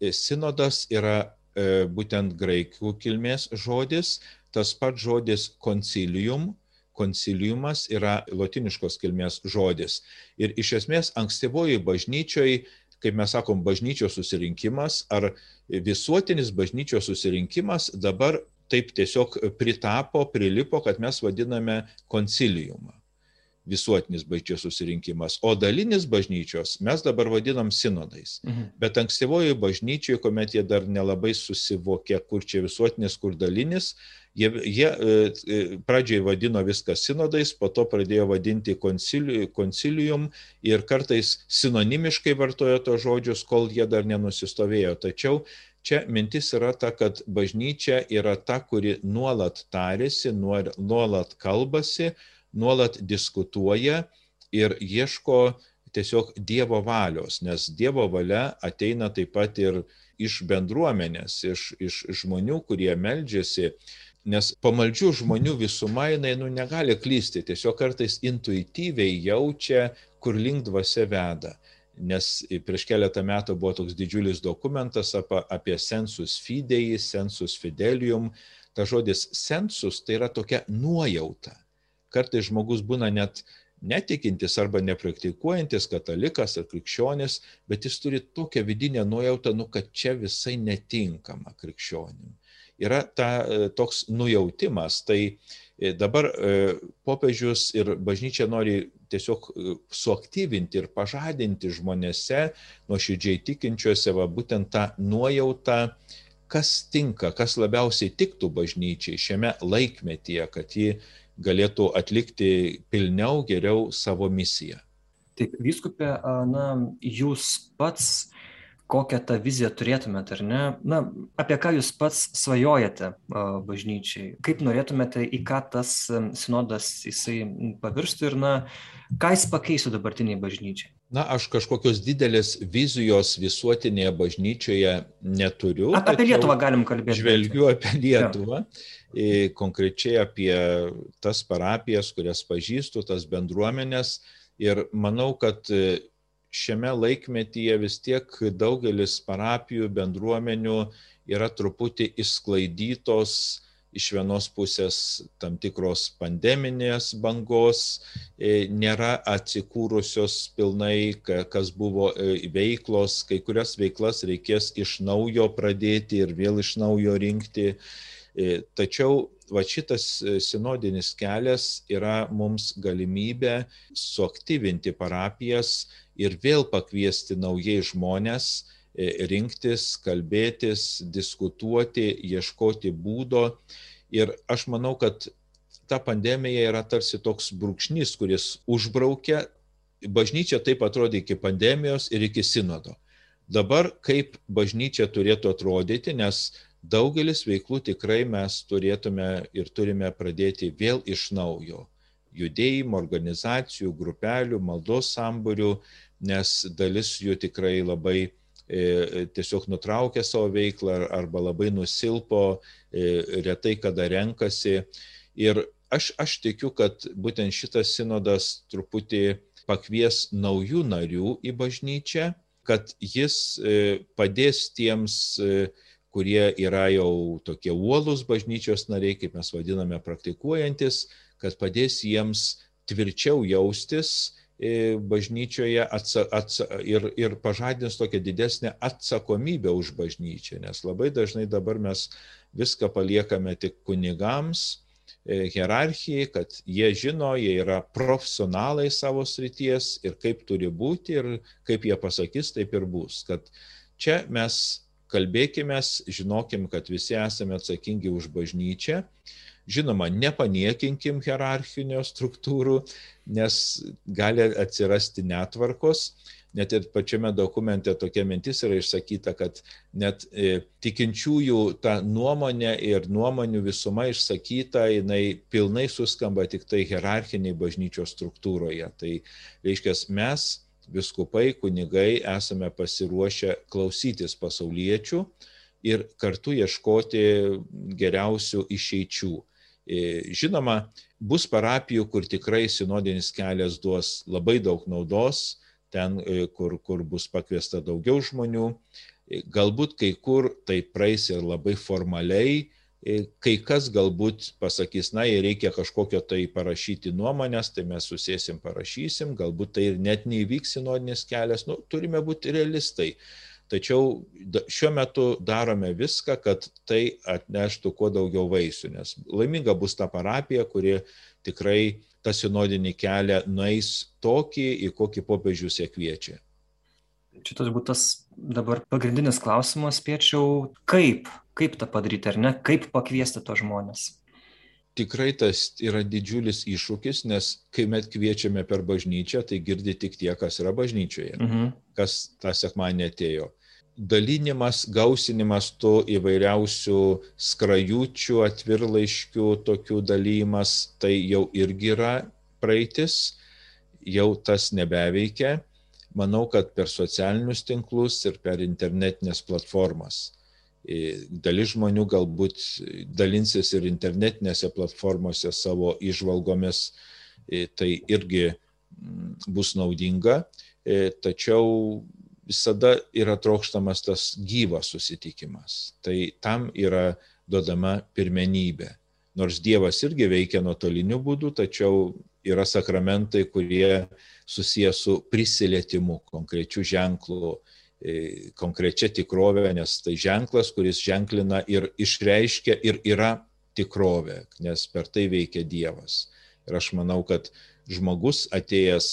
[SPEAKER 2] e, sinodas yra e, būtent graikų kilmės žodis, tas pats žodis koncilium, konciliumas yra latiniškos kilmės žodis. Ir iš esmės ankstyvoji bažnyčioj, kaip mes sakom, bažnyčios susirinkimas ar visuotinis bažnyčios susirinkimas dabar taip tiesiog pritapo, prilipo, kad mes vadiname konciliumą visuotinis bažnyčios susirinkimas, o dalinis bažnyčios mes dabar vadinam sinodais. Mhm. Bet ankstyvoji bažnyčioje, kuomet jie dar nelabai susivokė, kur čia visuotinis, kur dalinis, jie, jie e, e, pradžiai vadino viską sinodais, po to pradėjo vadinti koncili, koncilium ir kartais sinonimiškai vartojo to žodžius, kol jie dar nenusistovėjo. Tačiau Čia mintis yra ta, kad bažnyčia yra ta, kuri nuolat tarėsi, nuolat kalbasi, nuolat diskutuoja ir ieško tiesiog Dievo valios, nes Dievo valia ateina taip pat ir iš bendruomenės, iš, iš žmonių, kurie meldžiasi, nes pamaldžių žmonių visuma jinai nu, negali klysti, tiesiog kartais intuityviai jaučia, kur link dvasia veda. Nes prieš keletą metų buvo toks didžiulis dokumentas apie, apie sensus fidei, sensus fidelium. Ta žodis sensus tai yra tokia nuojauta. Kartais žmogus būna net netikintis arba nepraktikuojantis katalikas ar krikščionis, bet jis turi tokią vidinę nuojautą, nu, kad čia visai netinkama krikščionim. Yra ta, e, toks nujautimas, tai e, dabar e, popiežius ir bažnyčia nori tiesiog suaktyvinti ir pažadinti žmonėse, nuoširdžiai tikinčiuose, va būtent tą nuojautą, kas tinka, kas labiausiai tiktų bažnyčiai šiame laikmetyje, kad ji galėtų atlikti pilniau, geriau savo misiją.
[SPEAKER 1] Taip, vyskupė, na, jūs pats kokią tą viziją turėtumėte, ar ne? Na, apie ką jūs pats svajojate bažnyčiai? Kaip norėtumėte, į ką tas sinodas jisai pavirstų ir, na, ką jis pakeistų dabartiniai bažnyčiai?
[SPEAKER 2] Na, aš kažkokios didelės vizijos visuotinėje bažnyčioje neturiu.
[SPEAKER 1] Apie Lietuvą galim kalbėti.
[SPEAKER 2] Žvelgiu apie Lietuvą. Ja konkrečiai apie tas parapijas, kurias pažįstu, tas bendruomenės. Ir manau, kad šiame laikmetyje vis tiek daugelis parapijų bendruomenių yra truputį išsklaidytos iš vienos pusės tam tikros pandeminės bangos, e, nėra atsikūrusios pilnai, kas buvo e, veiklos, kai kurias veiklas reikės iš naujo pradėti ir vėl iš naujo rinkti. E, tačiau va šitas sinodinis kelias yra mums galimybė suaktyvinti parapijas ir vėl pakviesti naujai žmonės, e, rinktis, kalbėtis, diskutuoti, ieškoti būdo. Ir aš manau, kad ta pandemija yra tarsi toks brūkšnys, kuris užbraukia. Bažnyčia taip atrodė iki pandemijos ir iki sinodo. Dabar kaip bažnyčia turėtų atrodyti, nes daugelis veiklų tikrai mes turėtume ir turime pradėti vėl iš naujo. Judėjimo, organizacijų, grupelių, maldos samburių, nes dalis jų tikrai labai e, tiesiog nutraukė savo veiklą arba labai nusilpo, e, retai kada renkasi. Ir aš, aš tikiu, kad būtent šitas sinodas truputį pakvies naujų narių į bažnyčią, kad jis e, padės tiems kurie yra jau tokie uolus bažnyčios nariai, kaip mes vadiname, praktikuojantis, kad padės jiems tvirčiau jaustis e, bažnyčioje atsa, atsa, ir, ir pažadins tokią didesnę atsakomybę už bažnyčią, nes labai dažnai dabar mes viską paliekame tik kunigams, e, hierarchijai, kad jie žino, jie yra profesionalai savo srities ir kaip turi būti ir kaip jie pasakys, taip ir bus. Kad čia mes kalbėkime, žinokim, kad visi esame atsakingi už bažnyčią. Žinoma, nepaniekinkim hierarchinio struktūrų, nes gali atsirasti netvarkos. Net ir pačiame dokumente tokia mintis yra išsakyta, kad net e, tikinčiųjų ta nuomonė ir nuomonių visuma išsakyta, jinai pilnai suskamba tik tai hierarchiniai bažnyčios struktūroje. Tai reiškia, mes viskupai, kunigai esame pasiruošę klausytis pasauliečių ir kartu ieškoti geriausių išeičių. E, žinoma, bus parapijų, kur tikrai sinodinis kelias duos labai daug naudos, ten, e, kur, kur bus pakviesta daugiau žmonių. E, galbūt kai kur tai praeis ir labai formaliai, kai kas galbūt pasakys, na, jei reikia kažkokio tai parašyti nuomonės, tai mes susėsim, parašysim, galbūt tai ir net neįvyks sinodinis kelias, nu, turime būti realistai. Tačiau šiuo metu darome viską, kad tai atneštų kuo daugiau vaisių, nes laiminga bus ta parapija, kuri tikrai tą sinodinį kelią nueis tokį, į kokį popiežius ją kviečia.
[SPEAKER 1] Čia turbūt tas dabar pagrindinis klausimas, spėčiau, kaip kaip tą padaryti, ar ne, kaip pakviesti tos žmonės.
[SPEAKER 2] Tikrai tas yra didžiulis iššūkis, nes kai mes kviečiame per bažnyčią, tai girdi tik tie, kas yra bažnyčioje, mhm. kas tą sekmanį atėjo. Dalinimas, gausinimas tų įvairiausių skrajučių, atvirlaiškių, tokių dalymas, tai jau irgi yra praeitis, jau tas nebeveikia. Manau, kad per socialinius tinklus ir per internetinės platformas. Dalis žmonių galbūt dalinsis ir internetinėse platformose savo išvalgomis, tai irgi mm, bus naudinga, tačiau visada yra trokštamas tas gyvas susitikimas. Tai tam yra duodama pirmenybė. Nors Dievas irgi veikia nuotoliniu būdu, tačiau yra sakramentai, kurie susiję su prisilietimu, konkrečiu ženklu, e, konkrečia tikrovė, nes tai ženklas, kuris ženklina ir išreiškia ir yra tikrovė, nes per tai veikia Dievas. Ir aš manau, kad žmogus atėjęs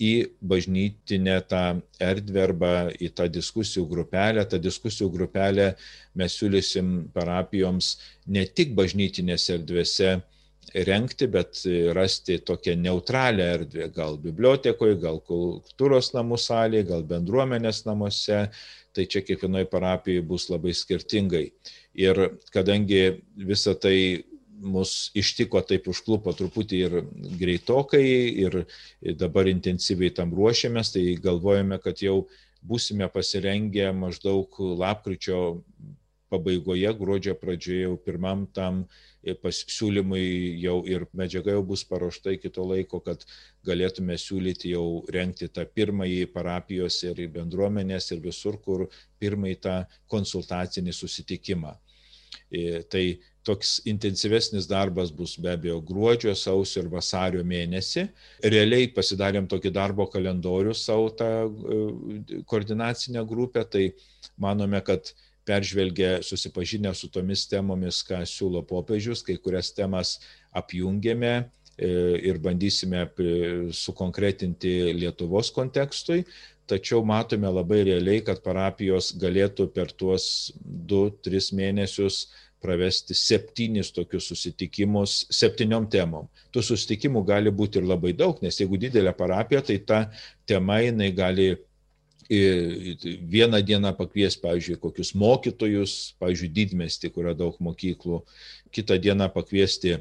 [SPEAKER 2] į bažnytinę tą erdvę arba į tą diskusijų grupelę. Ta diskusijų grupelė mes siūlysim parapijoms ne tik bažnytinėse erdvėse renkti, bet rasti tokią neutralią erdvę, gal bibliotekoje, gal kultūros namų salėje, gal bendruomenės namuose. Tai čia kiekvienoje parapijoje bus labai skirtingai. Ir kadangi visa tai mus ištiko taip užklupo truputį ir greitokai ir dabar intensyviai tam ruošiamės, tai galvojame, kad jau būsime pasirengę maždaug lapkričio pabaigoje, gruodžio pradžioje jau pirmam tam pasiūlymui jau ir medžiaga jau bus paruošta iki to laiko, kad galėtume siūlyti jau renkti tą pirmąjį parapijos ir bendruomenės ir visur, kur pirmąjį tą konsultacinį susitikimą. Tai toks intensyvesnis darbas bus be abejo gruodžio, sausio ir vasario mėnesį. Realiai pasidarėm tokį darbo kalendorių savo tą e, koordinacinę grupę, tai manome, kad peržvelgę, susipažinę su tomis temomis, ką siūlo popiežius, kai kurias temas apjungėme e, ir bandysime sukonkretinti Lietuvos kontekstui, tačiau matome labai realiai, kad parapijos galėtų per tuos 2-3 mėnesius pravesti septynis tokius susitikimus septyniom temom. Tų susitikimų gali būti ir labai daug, nes jeigu didelė parapija, tai ta tema jinai gali vieną dieną pakvies, pavyzdžiui, kokius mokytojus, pavyzdžiui, didmesti, kur yra daug mokyklų, kitą dieną pakviesti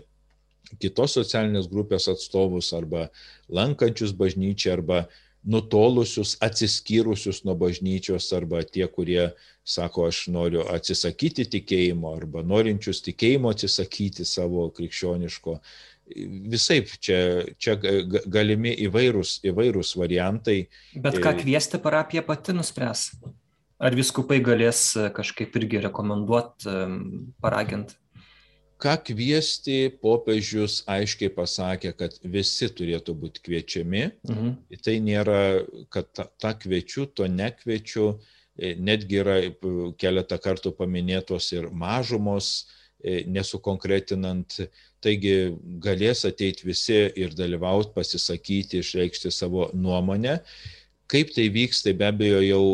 [SPEAKER 2] kitos socialinės grupės atstovus arba lankančius bažnyčią arba nutolusius, atsiskyrusius nuo bažnyčios arba tie, kurie sako, aš noriu atsisakyti tikėjimo arba norinčius tikėjimo atsisakyti savo krikščioniško. Visai čia, čia galimi įvairūs, įvairūs variantai.
[SPEAKER 1] Bet ką kviesti parapija pati nuspręs? Ar viskupai galės kažkaip irgi rekomenduoti, paraginti?
[SPEAKER 2] Ką kviesti, popiežius aiškiai pasakė, kad visi turėtų būti kviečiami. Mhm. Tai nėra, kad tą ta kviečiu, to nekviečiu E, netgi yra e, keletą kartų paminėtos ir mažumos, e, nesukonkretinant, taigi galės ateiti visi ir dalyvauti, pasisakyti, išreikšti savo nuomonę. Kaip tai vyks, tai be abejo jau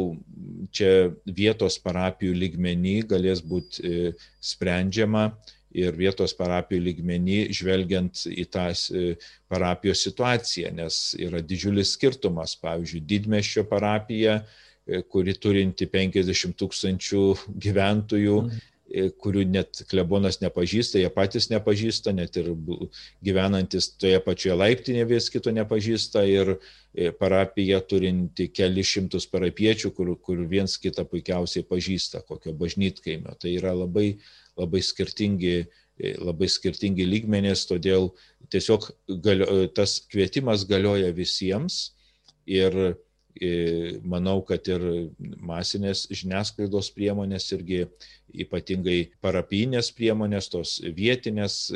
[SPEAKER 2] čia vietos parapijų lygmenį galės būti sprendžiama ir vietos parapijų lygmenį žvelgiant į tą parapijos situaciją, nes yra didžiulis skirtumas. Pavyzdžiui, didmeščio parapija E, kuri turinti 50 tūkstančių gyventojų, mhm. Kurių net klebonas nepažįsta, jie patys nepažįsta, net ir gyvenantis toje pačioje laiptinėje vis kito nepažįsta ir e, parapija turinti keli šimtus parapiečių, kur, kur viens kitą puikiausiai pažįsta, kokio bažnytkaimio. Tai yra labai, labai skirtingi labai skirtingi lygmenės, todėl tiesiog galio, tas kvietimas galioja visiems ir manau, kad ir masinės žiniasklaidos priemonės irgi ypatingai parapinės priemonės, tos vietinės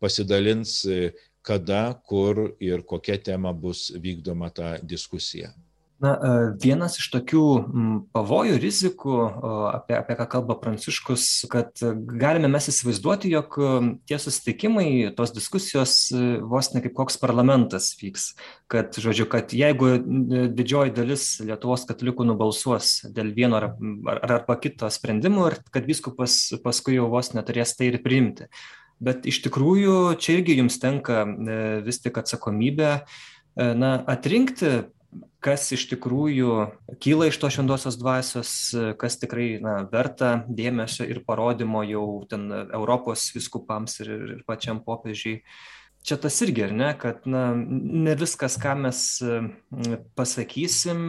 [SPEAKER 2] pasidalins, kada, kur ir kokia tema bus vykdoma ta diskusija.
[SPEAKER 1] Na, e, vienas iš tokių pavojų, rizikų, apie, apie ką kalba Pranciškus, kad galime mes įsivaizduoti, jog tie susitikimai, tos diskusijos e, vos ne kaip koks parlamentas vyks. Kad, žodžiu, kad jeigu didžioji dalis Lietuvos katalikų nubalsuos dėl vieno ar, ar, arba kito sprendimo ir kad viskupas paskui jau vos neturės tai ir priimti. Bet iš tikrųjų čia irgi jums tenka e, vis tik atsakomybė na, atrinkti kas iš tikrųjų kyla iš tos šventosios dvasios, kas tikrai na, verta dėmesio ir parodymo jau ten Europos viskupams ir, ir pačiam popiežiai. čia tas irgi, ar ne, kad na, ne viskas, ką mes pasakysim,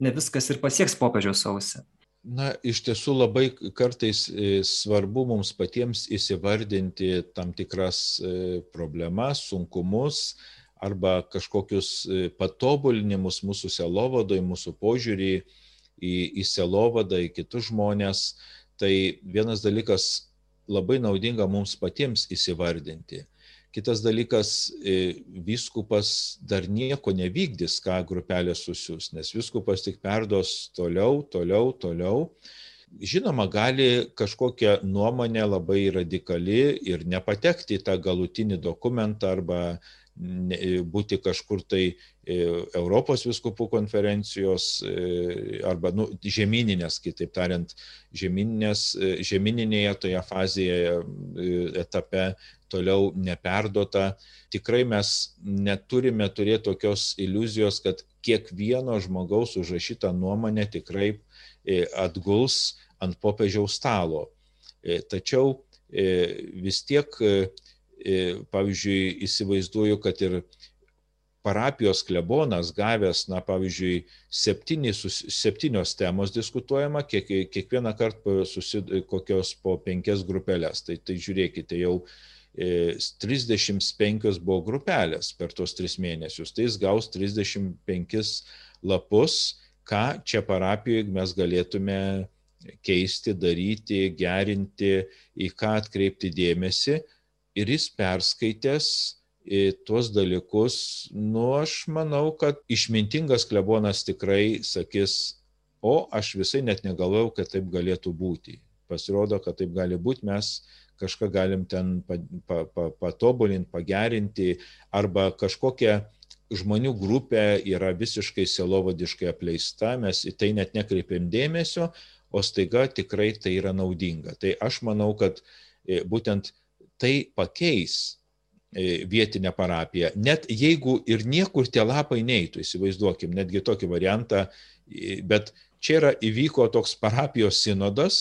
[SPEAKER 1] ne viskas ir pasieks popiežiaus ausį.
[SPEAKER 2] Na, iš tiesų labai kartais e, svarbu mums patiems įsivardinti tam tikras e, problemas, sunkumus arba kažkokius e, patobulinimus mūsų selovadoj, mūsų požiūrį į, į selovadą, į kitus žmonės. Tai vienas dalykas labai naudinga mums patiems įsivardinti. Kitas dalykas, e, vyskupas dar nieko nevykdys, ką grupelė susius, nes vyskupas tik perdos toliau, toliau, toliau. Žinoma, gali kažkokia nuomonė labai radikali ir nepatekti į tą galutinį dokumentą arba būti kažkur tai e, Europos viskupų konferencijos e, arba nu, žemyninės, kitaip tariant, žemyninės, žemyninėje toje fazėje etape toliau neperdota. Tikrai mes neturime turėti tokios iliuzijos, kad kiekvieno žmogaus užrašyta nuomonė tikrai e, atguls ant popiežiaus stalo. E, tačiau e, vis tiek, pavyzdžiui, įsivaizduoju, kad ir parapijos klebonas gavęs, na, pavyzdžiui, septyni, septynios temos diskutuojama, kiek, kiekvieną kartą susid, kokios po penkias grupelės. Tai, tai žiūrėkite, jau 35 buvo grupelės per tos tris mėnesius, tai jis gaus 35 lapus, ką čia parapijoje mes galėtume keisti, daryti, gerinti, į ką atkreipti dėmesį. Ir jis perskaitęs tuos dalykus, nu aš manau, kad išmintingas klebonas tikrai sakys, o aš visai net negalvojau, kad taip galėtų būti. Pasirodo, kad taip gali būti, mes kažką galim ten patobulinti, pagerinti, arba kažkokia žmonių grupė yra visiškai selovadiškai apleista, mes į tai net nekreipiam dėmesio, o staiga tikrai tai yra naudinga. Tai aš manau, kad e, būtent tai pakeis e, vietinę parapiją. Net jeigu ir niekur tie lapai neįtų, įsivaizduokim, netgi tokį variantą, bet čia yra įvyko toks parapijos sinodas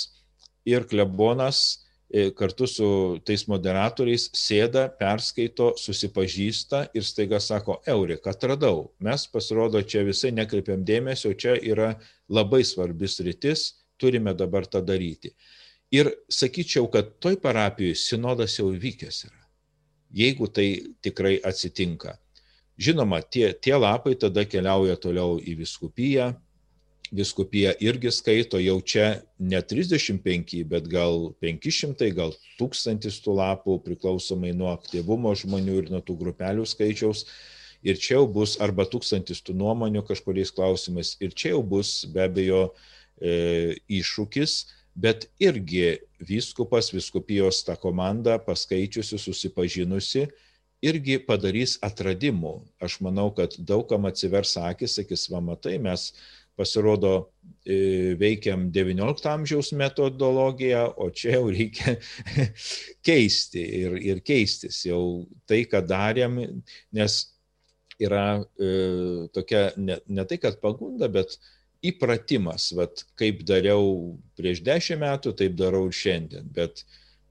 [SPEAKER 2] ir klebonas E, kartu su tais moderatoriais sėda, perskaito, susipažįsta ir staiga sako, Eurika, atradau. Mes pasirodo čia visai nekreipiam dėmesio, čia yra labai svarbis rytis, turime dabar tą daryti. Ir sakyčiau, kad toj parapijoje sinodas jau vykęs yra, jeigu tai tikrai atsitinka. Žinoma, tie, tie lapai tada keliauja toliau į viskupiją, viskupija irgi skaito jau čia ne 35, bet gal 500, gal 1000 tų lapų priklausomai nuo aktyvumo žmonių ir nuo tų grupelių skaičiaus. Ir čia jau bus arba tūkstantis tų nuomonių kažkuriais klausimais. Ir čia jau bus be abejo e, iššūkis, bet irgi viskupas, viskupijos ta komanda, paskaičiusi, susipažinusi, irgi padarys atradimų. Aš manau, kad daugam atsivers akis, sakys, va matai, mes pasirodo e, veikiam XIX amžiaus metodologiją, o čia jau reikia keisti ir, ir keistis jau tai, ką darėm, nes yra e, tokia ne, ne tai, kad pagunda, bet įpratimas, vat, kaip dariau prieš dešimt metų, taip darau ir šiandien. Bet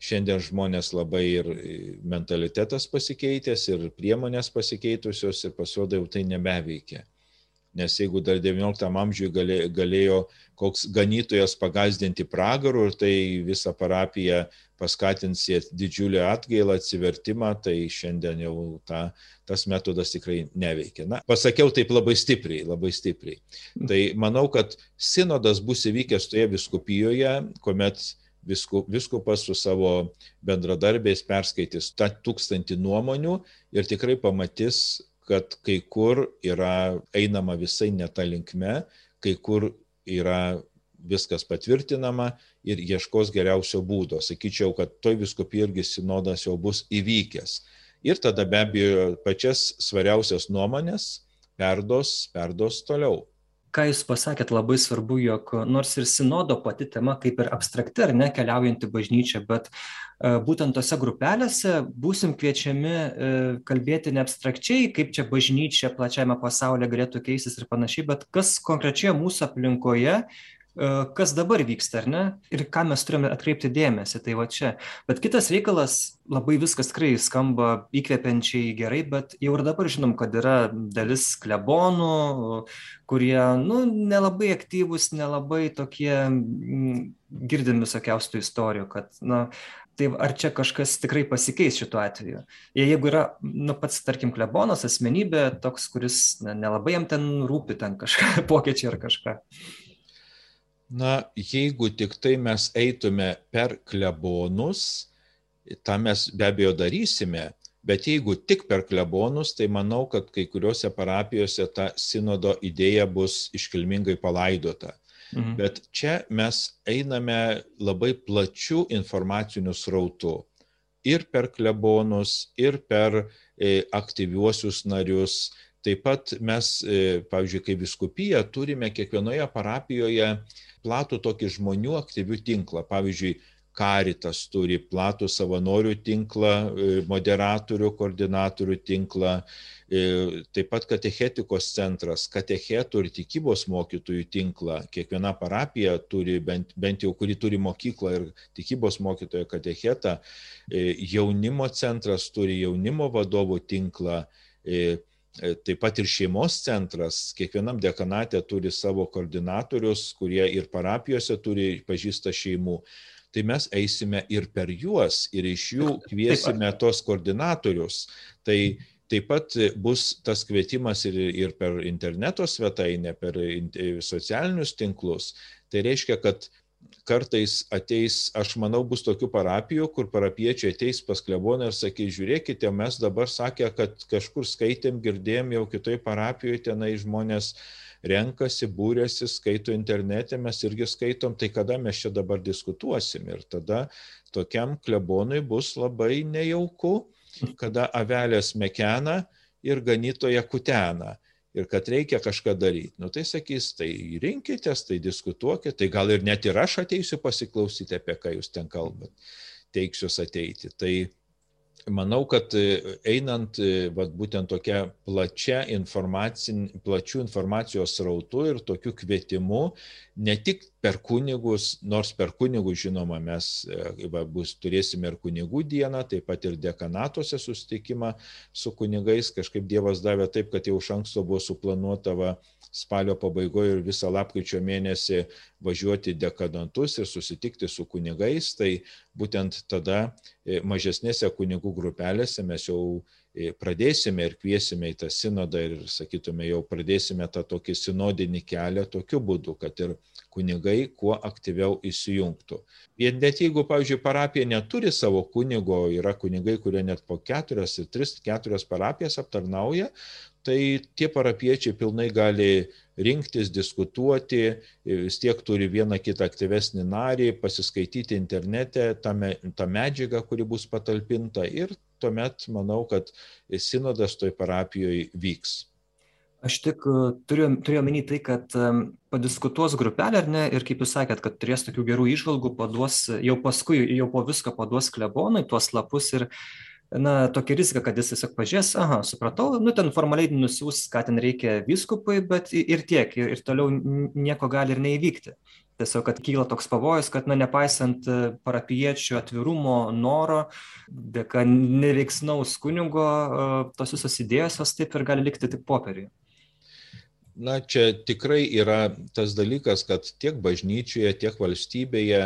[SPEAKER 2] šiandien žmonės labai ir mentalitetas pasikeitęs, ir priemonės pasikeitusios, ir pasirodo jau tai nebeveikia nes jeigu dar XIX amžiuje galėjo, galėjo koks ganytojas pagazdinti pragarų ir tai visą parapiją paskatins didžiulį atgailą, atsivertimą, tai šiandien jau ta, tas metodas tikrai neveikia. Na, pasakiau taip labai stipriai, labai stipriai. Tai manau, kad sinodas bus įvykęs toje viskupijoje, kuomet viskupas su savo bendradarbiais perskaitys tą tūkstantį nuomonių ir tikrai pamatys kad kai kur yra einama visai ne tą linkme, kai kur yra viskas patvirtinama ir ieškos geriausio būdo. Sakyčiau, kad toj viskupijai irgi sinodas jau bus įvykęs. Ir tada be abejo pačias svariausias nuomonės perdos, perdos toliau
[SPEAKER 1] ką jūs pasakėt labai svarbu jog nors ir sinodo pati tema kaip ir abstrakti ar ne keliaujanti bažnyčia bet e, būtent tose grupelėse būsim kviečiami e, kalbėti ne abstrakčiai kaip čia bažnyčia plačiajame pasaulyje galėtų keistis ir panašiai bet kas konkrečioje mūsų aplinkoje kas dabar vyksta, ar ne? Ir ką mes turime atkreipti dėmesį, tai va čia. Bet kitas reikalas, labai viskas tikrai skamba įkvepiančiai gerai, bet jau ir dabar žinom, kad yra dalis klebonų, kurie, nu, nelabai aktyvūs, nelabai tokie, girdim visokiausių istorijų, kad, na, tai ar čia kažkas tikrai pasikeis šituo atveju jeigu yra nu pats tarkim klebonas asmenybė toks kuris na nelabai jam ten rūpi ten kažką pokyčiai ar kažką
[SPEAKER 2] Na, jeigu tik tai mes eitume per klebonus, tą mes be abejo darysime, bet jeigu tik per klebonus, tai manau, kad kai kuriuose parapijose ta sinodo idėja bus iškilmingai palaidota. Mhm. Bet čia mes einame labai plačių informacinių srautų. Ir per klebonus, ir per e, aktyviuosius narius. Taip pat mes, e, pavyzdžiui, kaip viskupija, turime kiekvienoje parapijoje platų tokį žmonių aktyvių tinklą. Pavyzdžiui, Karitas turi platų savanorių tinklą, e, moderatorių, koordinatorių tinklą, e, taip pat katechetikos centras, katechetų ir tikybos mokytojų tinklą. Kiekviena parapija turi, bent, bent jau kuri turi mokyklą ir tikybos mokytojo katechetą, e, jaunimo centras turi jaunimo vadovų tinklą taip pat ir šeimos centras, kiekvienam dekanate turi savo koordinatorius, kurie ir parapijose turi pažįsta šeimų. Tai mes eisime ir per juos, ir iš jų kviesime tos koordinatorius. Tai taip pat bus tas kvietimas ir, ir per interneto svetainę, per socialinius tinklus. Tai reiškia, kad kartais ateis, aš manau, bus tokių parapijų, kur parapiečiai ateis pas kleboną ir sakys, žiūrėkite, mes dabar sakė, kad kažkur skaitėm, girdėjom jau kitoj parapijoje, tenai žmonės renkasi, būrėsi, skaito internete, mes irgi skaitom, tai kada mes čia dabar diskutuosim. Ir tada tokiam klebonui bus labai nejauku, kada avelės mekena ir ganytoje kutena ir kad reikia kažką daryti. Nu tai sakys, tai rinkitės, tai diskutuokit, tai gal ir net ir aš ateisiu pasiklausyti, apie ką jūs ten kalbat, teiksiuos ateiti. Tai manau, kad e, einant e, vat, būtent tokia plačia plačių informacijos rautu ir tokiu kvietimu, ne tik per kunigus, nors per kunigus, žinoma, mes e, va, bus, turėsime ir kunigų dieną, taip pat ir dekanatuose susitikimą su kunigais, kažkaip Dievas davė taip, kad jau iš anksto buvo suplanuota va, spalio pabaigoje ir visą lapkričio mėnesį važiuoti dekanantus ir susitikti su kunigais, tai būtent tada e, mažesnėse kunigų grupelėse mes jau e, pradėsime ir kviesime į tą sinodą ir, sakytume, jau pradėsime tą tokį sinodinį kelią tokiu būdu, kad ir kunigai kuo aktyviau įsijungtų. Ir net jeigu, pavyzdžiui, parapija neturi savo kunigo, yra kunigai, kurie net po keturias, tris, keturias parapijas aptarnauja, tai tie parapiečiai pilnai gali rinktis, diskutuoti, vis tiek turi vieną kitą aktyvesnį narį, pasiskaityti internete tą, tą medžiagą, kuri bus patalpinta ir tuomet manau, kad sinodas toj parapijoje vyks.
[SPEAKER 1] Aš tik e, turiu, turiu omeny tai, kad um, padiskutuos grupelė, ar ne, ir kaip jūs sakėt, kad turės tokių gerų išvalgų, paduos, jau paskui, jau po visko paduos klebonai tuos lapus ir uh, na tokia rizika kad jis tiesiog pažiūrės aha supratau nu ten formaliai nusiųs ką ten reikia vyskupui bet ir tiek ir toliau nieko gali ir neįvykti. Tiesiog kad kyla toks pavojus kad na nepaisant e, parapijiečių atvirumo noro dėka neveiksnaus kunigo e, tos visos idėjos jos taip ir gali likti tik popieriuje.
[SPEAKER 2] Na, čia tikrai yra tas dalykas, kad tiek bažnyčioje, tiek valstybėje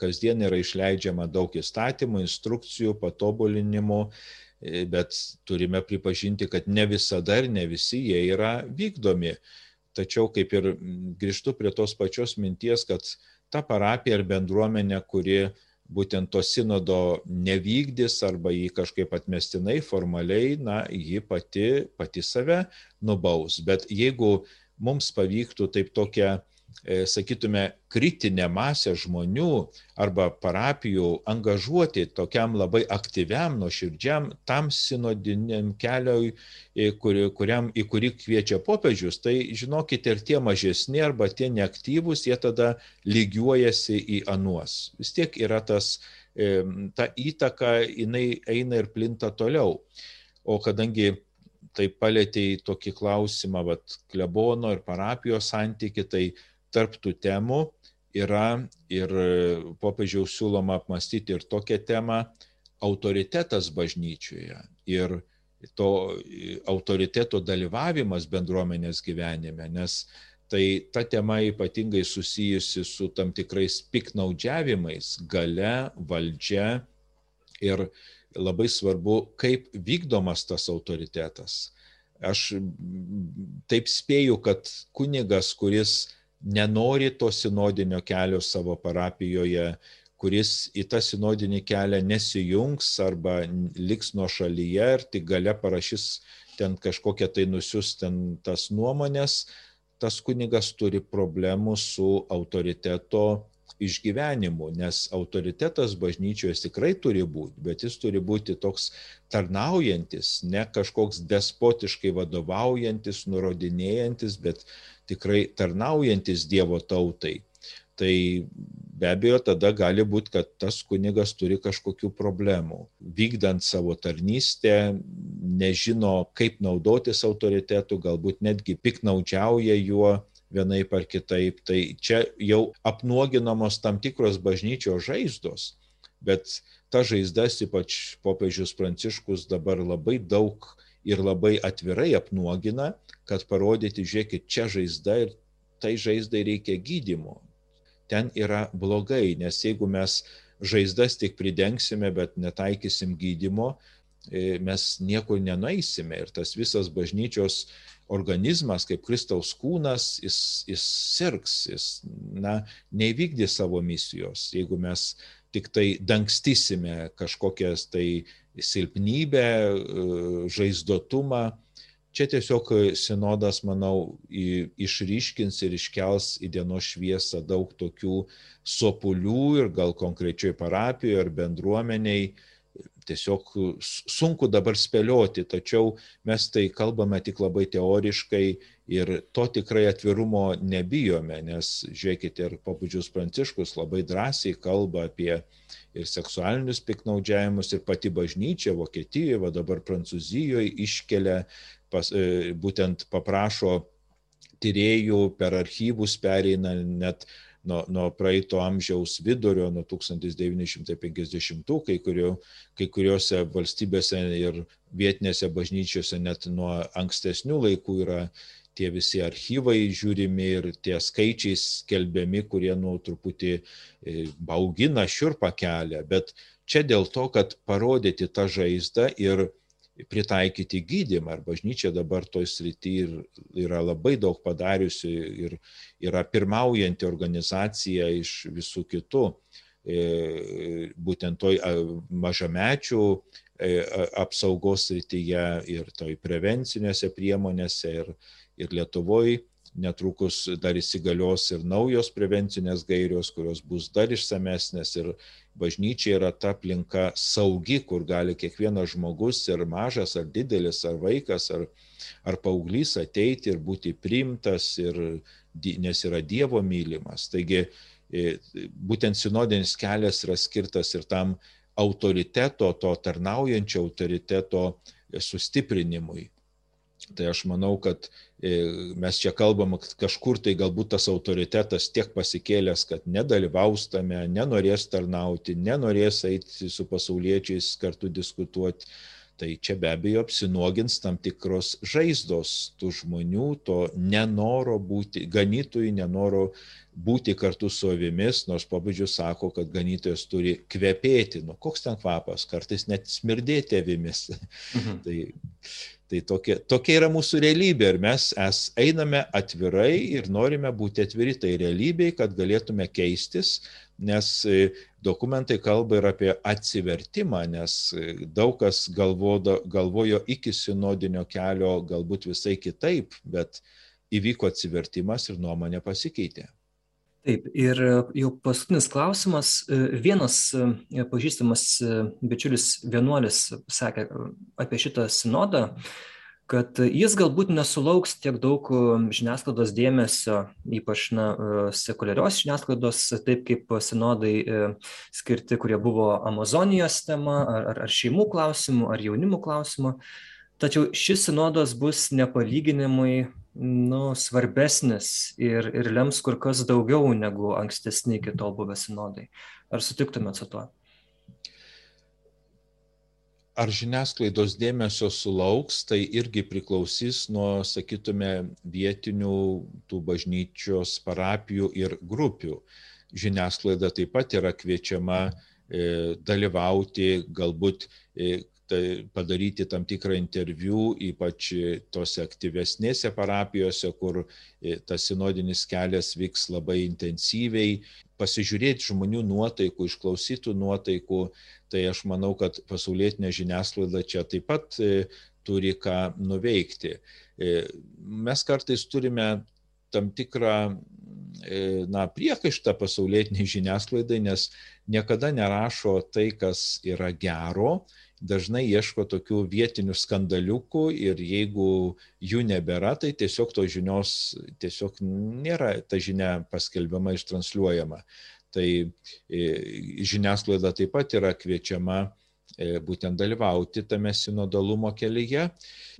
[SPEAKER 2] kasdien yra išleidžiama daug įstatymų, instrukcijų, patobulinimų, e, bet turime pripažinti, kad ne visada ir ne visi jie yra vykdomi. Tačiau kaip ir grįžtu prie tos pačios minties, kad ta parapija ar bendruomenė, kuri būtent to sinodo nevykdys arba jį kažkaip atmestinai, formaliai, na, ji pati, pati save nubaus. Bet jeigu mums pavyktų taip tokią sakytume, kritinę masę žmonių arba parapijų angažuoti tokiam labai aktyviam, nuoširdžiam, tam sinodiniam keliui, kur, kuriam, į kurį kviečia popiežius, tai žinokite, ir tie mažesni arba tie neaktyvūs, jie tada lygiuojasi į anuos. Vis tiek yra tas, e, ta įtaka, jinai eina ir plinta toliau. O kadangi tai palėtė į tokį klausimą, vat, klebono ir parapijos santyki, tai tarptų temų yra ir popiežiaus siūloma apmastyti ir tokią temą autoritetas bažnyčioje ir to autoriteto dalyvavimas bendruomenės gyvenime, nes tai ta tema ypatingai susijusi su tam tikrais piknaudžiavimais, gale, valdžia ir labai svarbu, kaip vykdomas tas autoritetas. Aš taip spėju, kad kunigas, kuris nenori to sinodinio kelio savo parapijoje, kuris į tą sinodinį kelią nesijungs arba liks nuo šalyje ir tik gale parašys ten kažkokią tai nusius ten tas nuomonės, tas kunigas turi problemų su autoriteto išgyvenimu, nes autoritetas bažnyčioje tikrai turi būti, bet jis turi būti toks tarnaujantis, ne kažkoks despotiškai vadovaujantis, nurodinėjantis, bet tikrai tarnaujantis Dievo tautai. Tai be abejo tada gali būti, kad tas kunigas turi kažkokių problemų. Vykdant savo tarnystę, nežino, kaip naudotis autoritetu, galbūt netgi piknaudžiauja juo, vienaip ar kitaip. Tai čia jau apnuoginamos tam tikros bažnyčios žaizdos, bet ta žaizdas ypač popiežius Pranciškus dabar labai daug ir labai atvirai apnuogina, kad parodyti, žiūrėkit, čia žaizda ir tai žaizdai reikia gydimo. Ten yra blogai, nes jeigu mes žaizdas tik pridengsime, bet netaikysim gydimo, e, mes niekur nenaisime ir tas visas bažnyčios organizmas, kaip Kristaus kūnas, jis, jis sirgs, jis na, neįvykdys savo misijos, jeigu mes tik tai dangstysime kažkokias tai silpnybę, žaizdotumą. Čia tiesiog sinodas, manau, išryškins ir iškels į dienos šviesą daug tokių sopulių ir gal konkrečioj parapijoje ar bendruomeniai, tiesiog sunku dabar spėlioti, tačiau mes tai kalbame tik labai teoriškai ir to tikrai atvirumo nebijome, nes žiūrėkite, ir popudžius Pranciškus labai drąsiai kalba apie ir seksualinius piknaudžiavimus, ir pati bažnyčia Vokietijoje, va dabar Prancūzijoje iškelia, pas, e, būtent paprašo tyriejų per archyvus pereina net nuo, nuo praeito amžiaus vidurio, nuo 1950-ų, kai, kurio, kai kuriuose valstybėse ir vietinėse bažnyčiose net nuo ankstesnių laikų yra tie visi archyvai žiūrimi ir tie skaičiai skelbiami, kurie nu truputį e, baugina šiurpą kelią, bet čia dėl to, kad parodyti tą žaizdą ir pritaikyti gydymą. Ir bažnyčia dabar toj srity yra labai daug padariusi ir yra pirmaujanti organizacija iš visų kitų, e, būtent toj mažamečių e, apsaugos srityje ir toj prevencinėse priemonėse ir, ir Lietuvoje netrukus dar įsigalios ir naujos prevencinės gairios, kurios bus dar išsamesnės ir bažnyčia yra ta aplinka saugi, kur gali kiekvienas žmogus ir mažas, ar didelis, ar vaikas, ar, ar paauglys ateiti ir būti priimtas, ir, nes yra Dievo mylimas. Taigi e, būtent sinodinis kelias yra skirtas ir tam autoriteto, to tarnaujančio autoriteto sustiprinimui. Tai aš manau, kad mes čia kalbam, kad kažkur tai galbūt tas autoritetas tiek pasikėlęs, kad nedalyvaus tame, nenorės tarnauti, nenorės eiti su pasauliečiais kartu diskutuoti. Tai čia be abejo apsinuogins tam tikros žaizdos tų žmonių, to nenoro būti, ganytojų nenoro būti kartu su avimis, nors pabudžius sako, kad ganytojas turi kvepėti. Nu, koks ten kvapas, kartais net smirdėti avimis. Mhm. tai Tai tokia, tokia yra mūsų realybė ir mes es, einame atvirai ir norime būti atviri tai realybei, kad galėtume keistis, nes e, dokumentai kalba ir apie atsivertimą, nes e, daug kas galvodo, galvojo iki sinodinio kelio galbūt visai kitaip, bet įvyko atsivertimas ir nuomonė pasikeitė.
[SPEAKER 1] Taip, ir e, jau paskutinis klausimas. E, vienas e, pažįstamas bičiulis vienuolis sakė apie šitą sinodą, kad jis galbūt nesulauks tiek daug žiniasklaidos dėmesio, ypač na, sekuliarios žiniasklaidos, taip kaip sinodai skirti, kurie buvo Amazonijos tema, ar, ar šeimų klausimų, ar jaunimų klausimų. Tačiau šis sinodas bus nepalyginimai nu, svarbesnis ir, ir lems kur kas daugiau negu ankstesni iki tol buvę sinodai. Ar sutiktumėt su tuo?
[SPEAKER 2] Ar žiniasklaidos dėmesio sulauks, tai irgi priklausys nuo, sakytume, vietinių tų bažnyčios parapijų ir grupių. Žiniasklaida taip pat yra kviečiama e, dalyvauti, galbūt e, tai padaryti tam tikrą interviu, ypač tose aktyvesnėse parapijose, kur e, tas sinodinis kelias vyks labai intensyviai, pasižiūrėti žmonių nuotaikų, išklausytų nuotaikų, tai aš manau, kad pasaulietinė žiniasklaida čia taip pat e, turi ką nuveikti. E, mes kartais turime tam tikrą na, priekaištą pasaulietiniai žiniasklaidai, nes niekada nerašo tai, kas yra gero, dažnai ieško tokių vietinių skandaliukų ir jeigu jų nebėra, tai tiesiog tos žinios tiesiog nėra ta žinia paskelbiama, ištransliuojama. Tai e, žiniasklaida taip pat yra kviečiama e, būtent dalyvauti tame sinodalumo kelyje.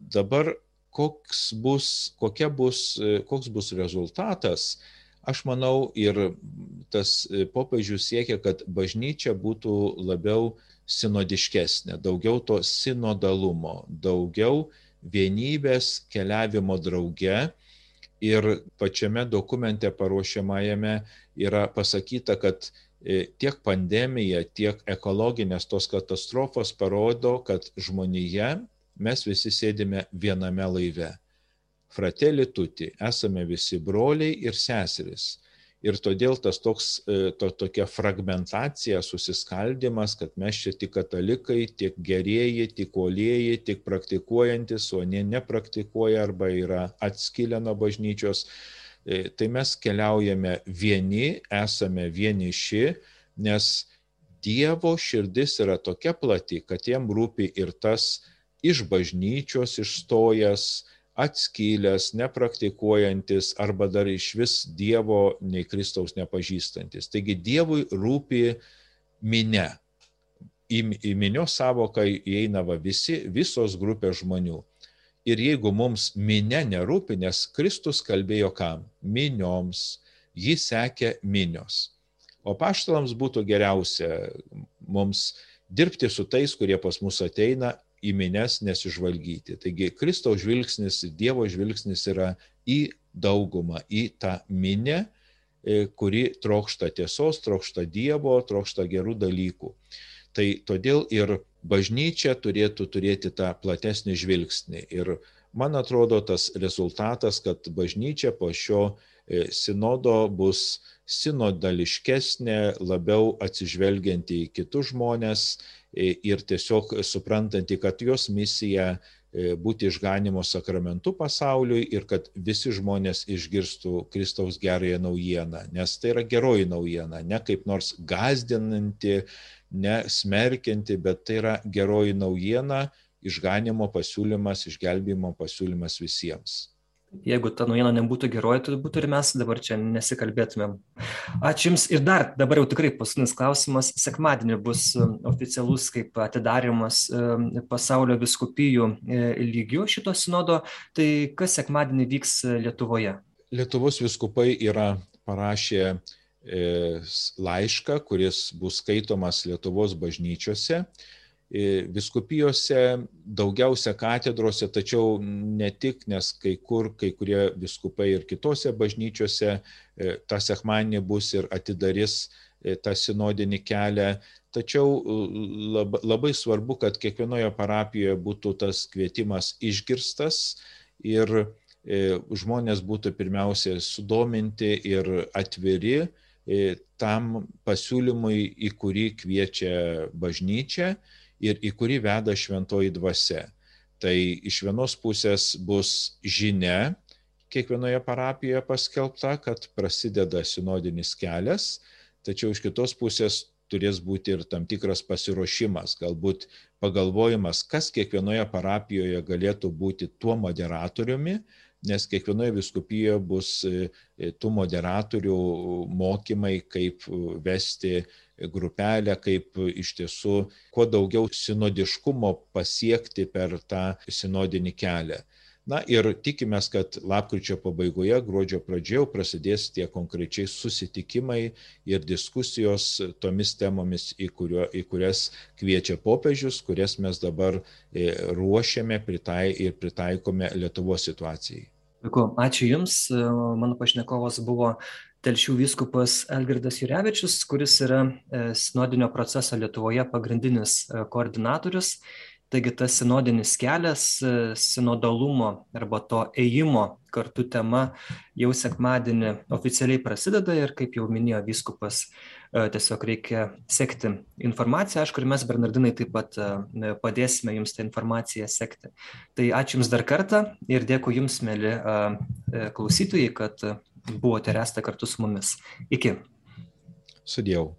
[SPEAKER 2] Dabar koks bus, kokia bus, e, koks bus rezultatas, aš manau ir tas popiežius siekia, kad bažnyčia būtų labiau sinodiškesnė, daugiau to sinodalumo, daugiau vienybės keliavimo drauge. Ir pačiame dokumente paruošiamajame yra pasakyta, kad e, tiek pandemija, tiek ekologinės tos katastrofos parodo, kad žmonėje mes visi sėdime viename laive. Fratelli tuti, esame visi broliai ir seserys ir todėl tas toks, e, to, tokia fragmentacija, susiskaldimas, kad mes čia tik katalikai, tiek gerieji, tik olieji, tik praktikuojantis, o ne nepraktikuoja arba yra atskilę nuo bažnyčios, e, tai mes keliaujame vieni, esame vieniši, nes Dievo širdis yra tokia plati, kad jam rūpi ir tas iš bažnyčios išstojęs, atskylęs, nepraktikuojantis arba dar iš vis Dievo nei Kristaus nepažįstantis. Taigi Dievui rūpi minė. Į, į minios savoką įeina va visi, visos grupės žmonių. Ir jeigu mums minė nerūpi, nes Kristus kalbėjo kam? Minioms. Jį sekė minios. O paštalams būtų geriausia mums dirbti su tais, kurie pas mus ateina į mines nesižvalgyti. Taigi Kristaus žvilgsnis, Dievo žvilgsnis yra į daugumą, į tą minę, e, kuri trokšta tiesos, trokšta Dievo, trokšta gerų dalykų. Tai todėl ir bažnyčia turėtų turėti tą platesnį žvilgsnį. Ir man atrodo tas rezultatas, kad bažnyčia po šio e, sinodo bus sinodališkesnė, labiau atsižvelgianti į kitus žmonės, ir tiesiog suprantanti, kad jos misija būti išganimo sakramentu pasauliui ir kad visi žmonės išgirstų Kristaus gerąją naujieną, nes tai yra geroji naujiena, ne kaip nors gazdinanti, ne smerkianti, bet tai yra geroji naujiena, išganimo pasiūlymas, išgelbėjimo pasiūlymas visiems.
[SPEAKER 1] Jeigu ta naujiena nebūtų geroji, turbūt ir mes dabar čia nesikalbėtumėm. Ačiū Jums. Ir dar, dabar jau tikrai paskutinis klausimas. Sekmadienį bus um, oficialus kaip atidarimas um, pasaulio viskupijų e, lygių šito sinodo. Tai kas sekmadienį vyks e, Lietuvoje?
[SPEAKER 2] Lietuvos viskupai yra parašę e, laišką, kuris bus skaitomas Lietuvos bažnyčiose viskupijose, daugiausia katedrose, tačiau ne tik, nes kai kur, kai kurie viskupai ir kitose bažnyčiose e, tą sekmanį bus ir atidarys e, tą sinodinį kelią. Tačiau labai, labai svarbu, kad kiekvienoje parapijoje būtų tas kvietimas išgirstas ir e, žmonės būtų pirmiausia sudominti ir atviri tam pasiūlymui, į kurį kviečia bažnyčia ir į kurį veda šventoji dvasia. Tai iš vienos pusės bus žinia kiekvienoje parapijoje paskelbta, kad prasideda sinodinis kelias, tačiau iš kitos pusės turės būti ir tam tikras pasiruošimas, galbūt pagalvojimas, kas kiekvienoje parapijoje galėtų būti tuo moderatoriumi, nes kiekvienoje viskupijoje bus e, tų moderatorių mokymai, kaip vesti grupelę, kaip iš tiesų kuo daugiau sinodiškumo pasiekti per tą sinodinį kelią. Na ir tikimės, kad lapkričio pabaigoje, gruodžio pradžioje prasidės tie konkrečiai susitikimai ir diskusijos tomis temomis, į, kurio, į kurias kviečia popiežius, kurias mes dabar e, ruošiame pritai, ir pritaikome Lietuvos situacijai.
[SPEAKER 1] Puiku, ačiū Jums. Mano pašnekovas buvo Telšių vyskupas Elgirdas Jurevičius, kuris yra e, sinodinio proceso Lietuvoje pagrindinis e, koordinatorius. Taigi tas sinodinis kelias sinodalumo arba to ėjimo kartu tema jau sekmadienį oficialiai prasideda ir kaip jau minėjo vyskupas tiesiog reikia sekti informaciją. Aišku ir mes bernardinai taip pat padėsime jums tą informaciją sekti. Tai ačiū jums dar kartą ir dėkui jums mieli klausytojai kad buvote ir esate kartu su mumis. Iki.
[SPEAKER 2] Sudiev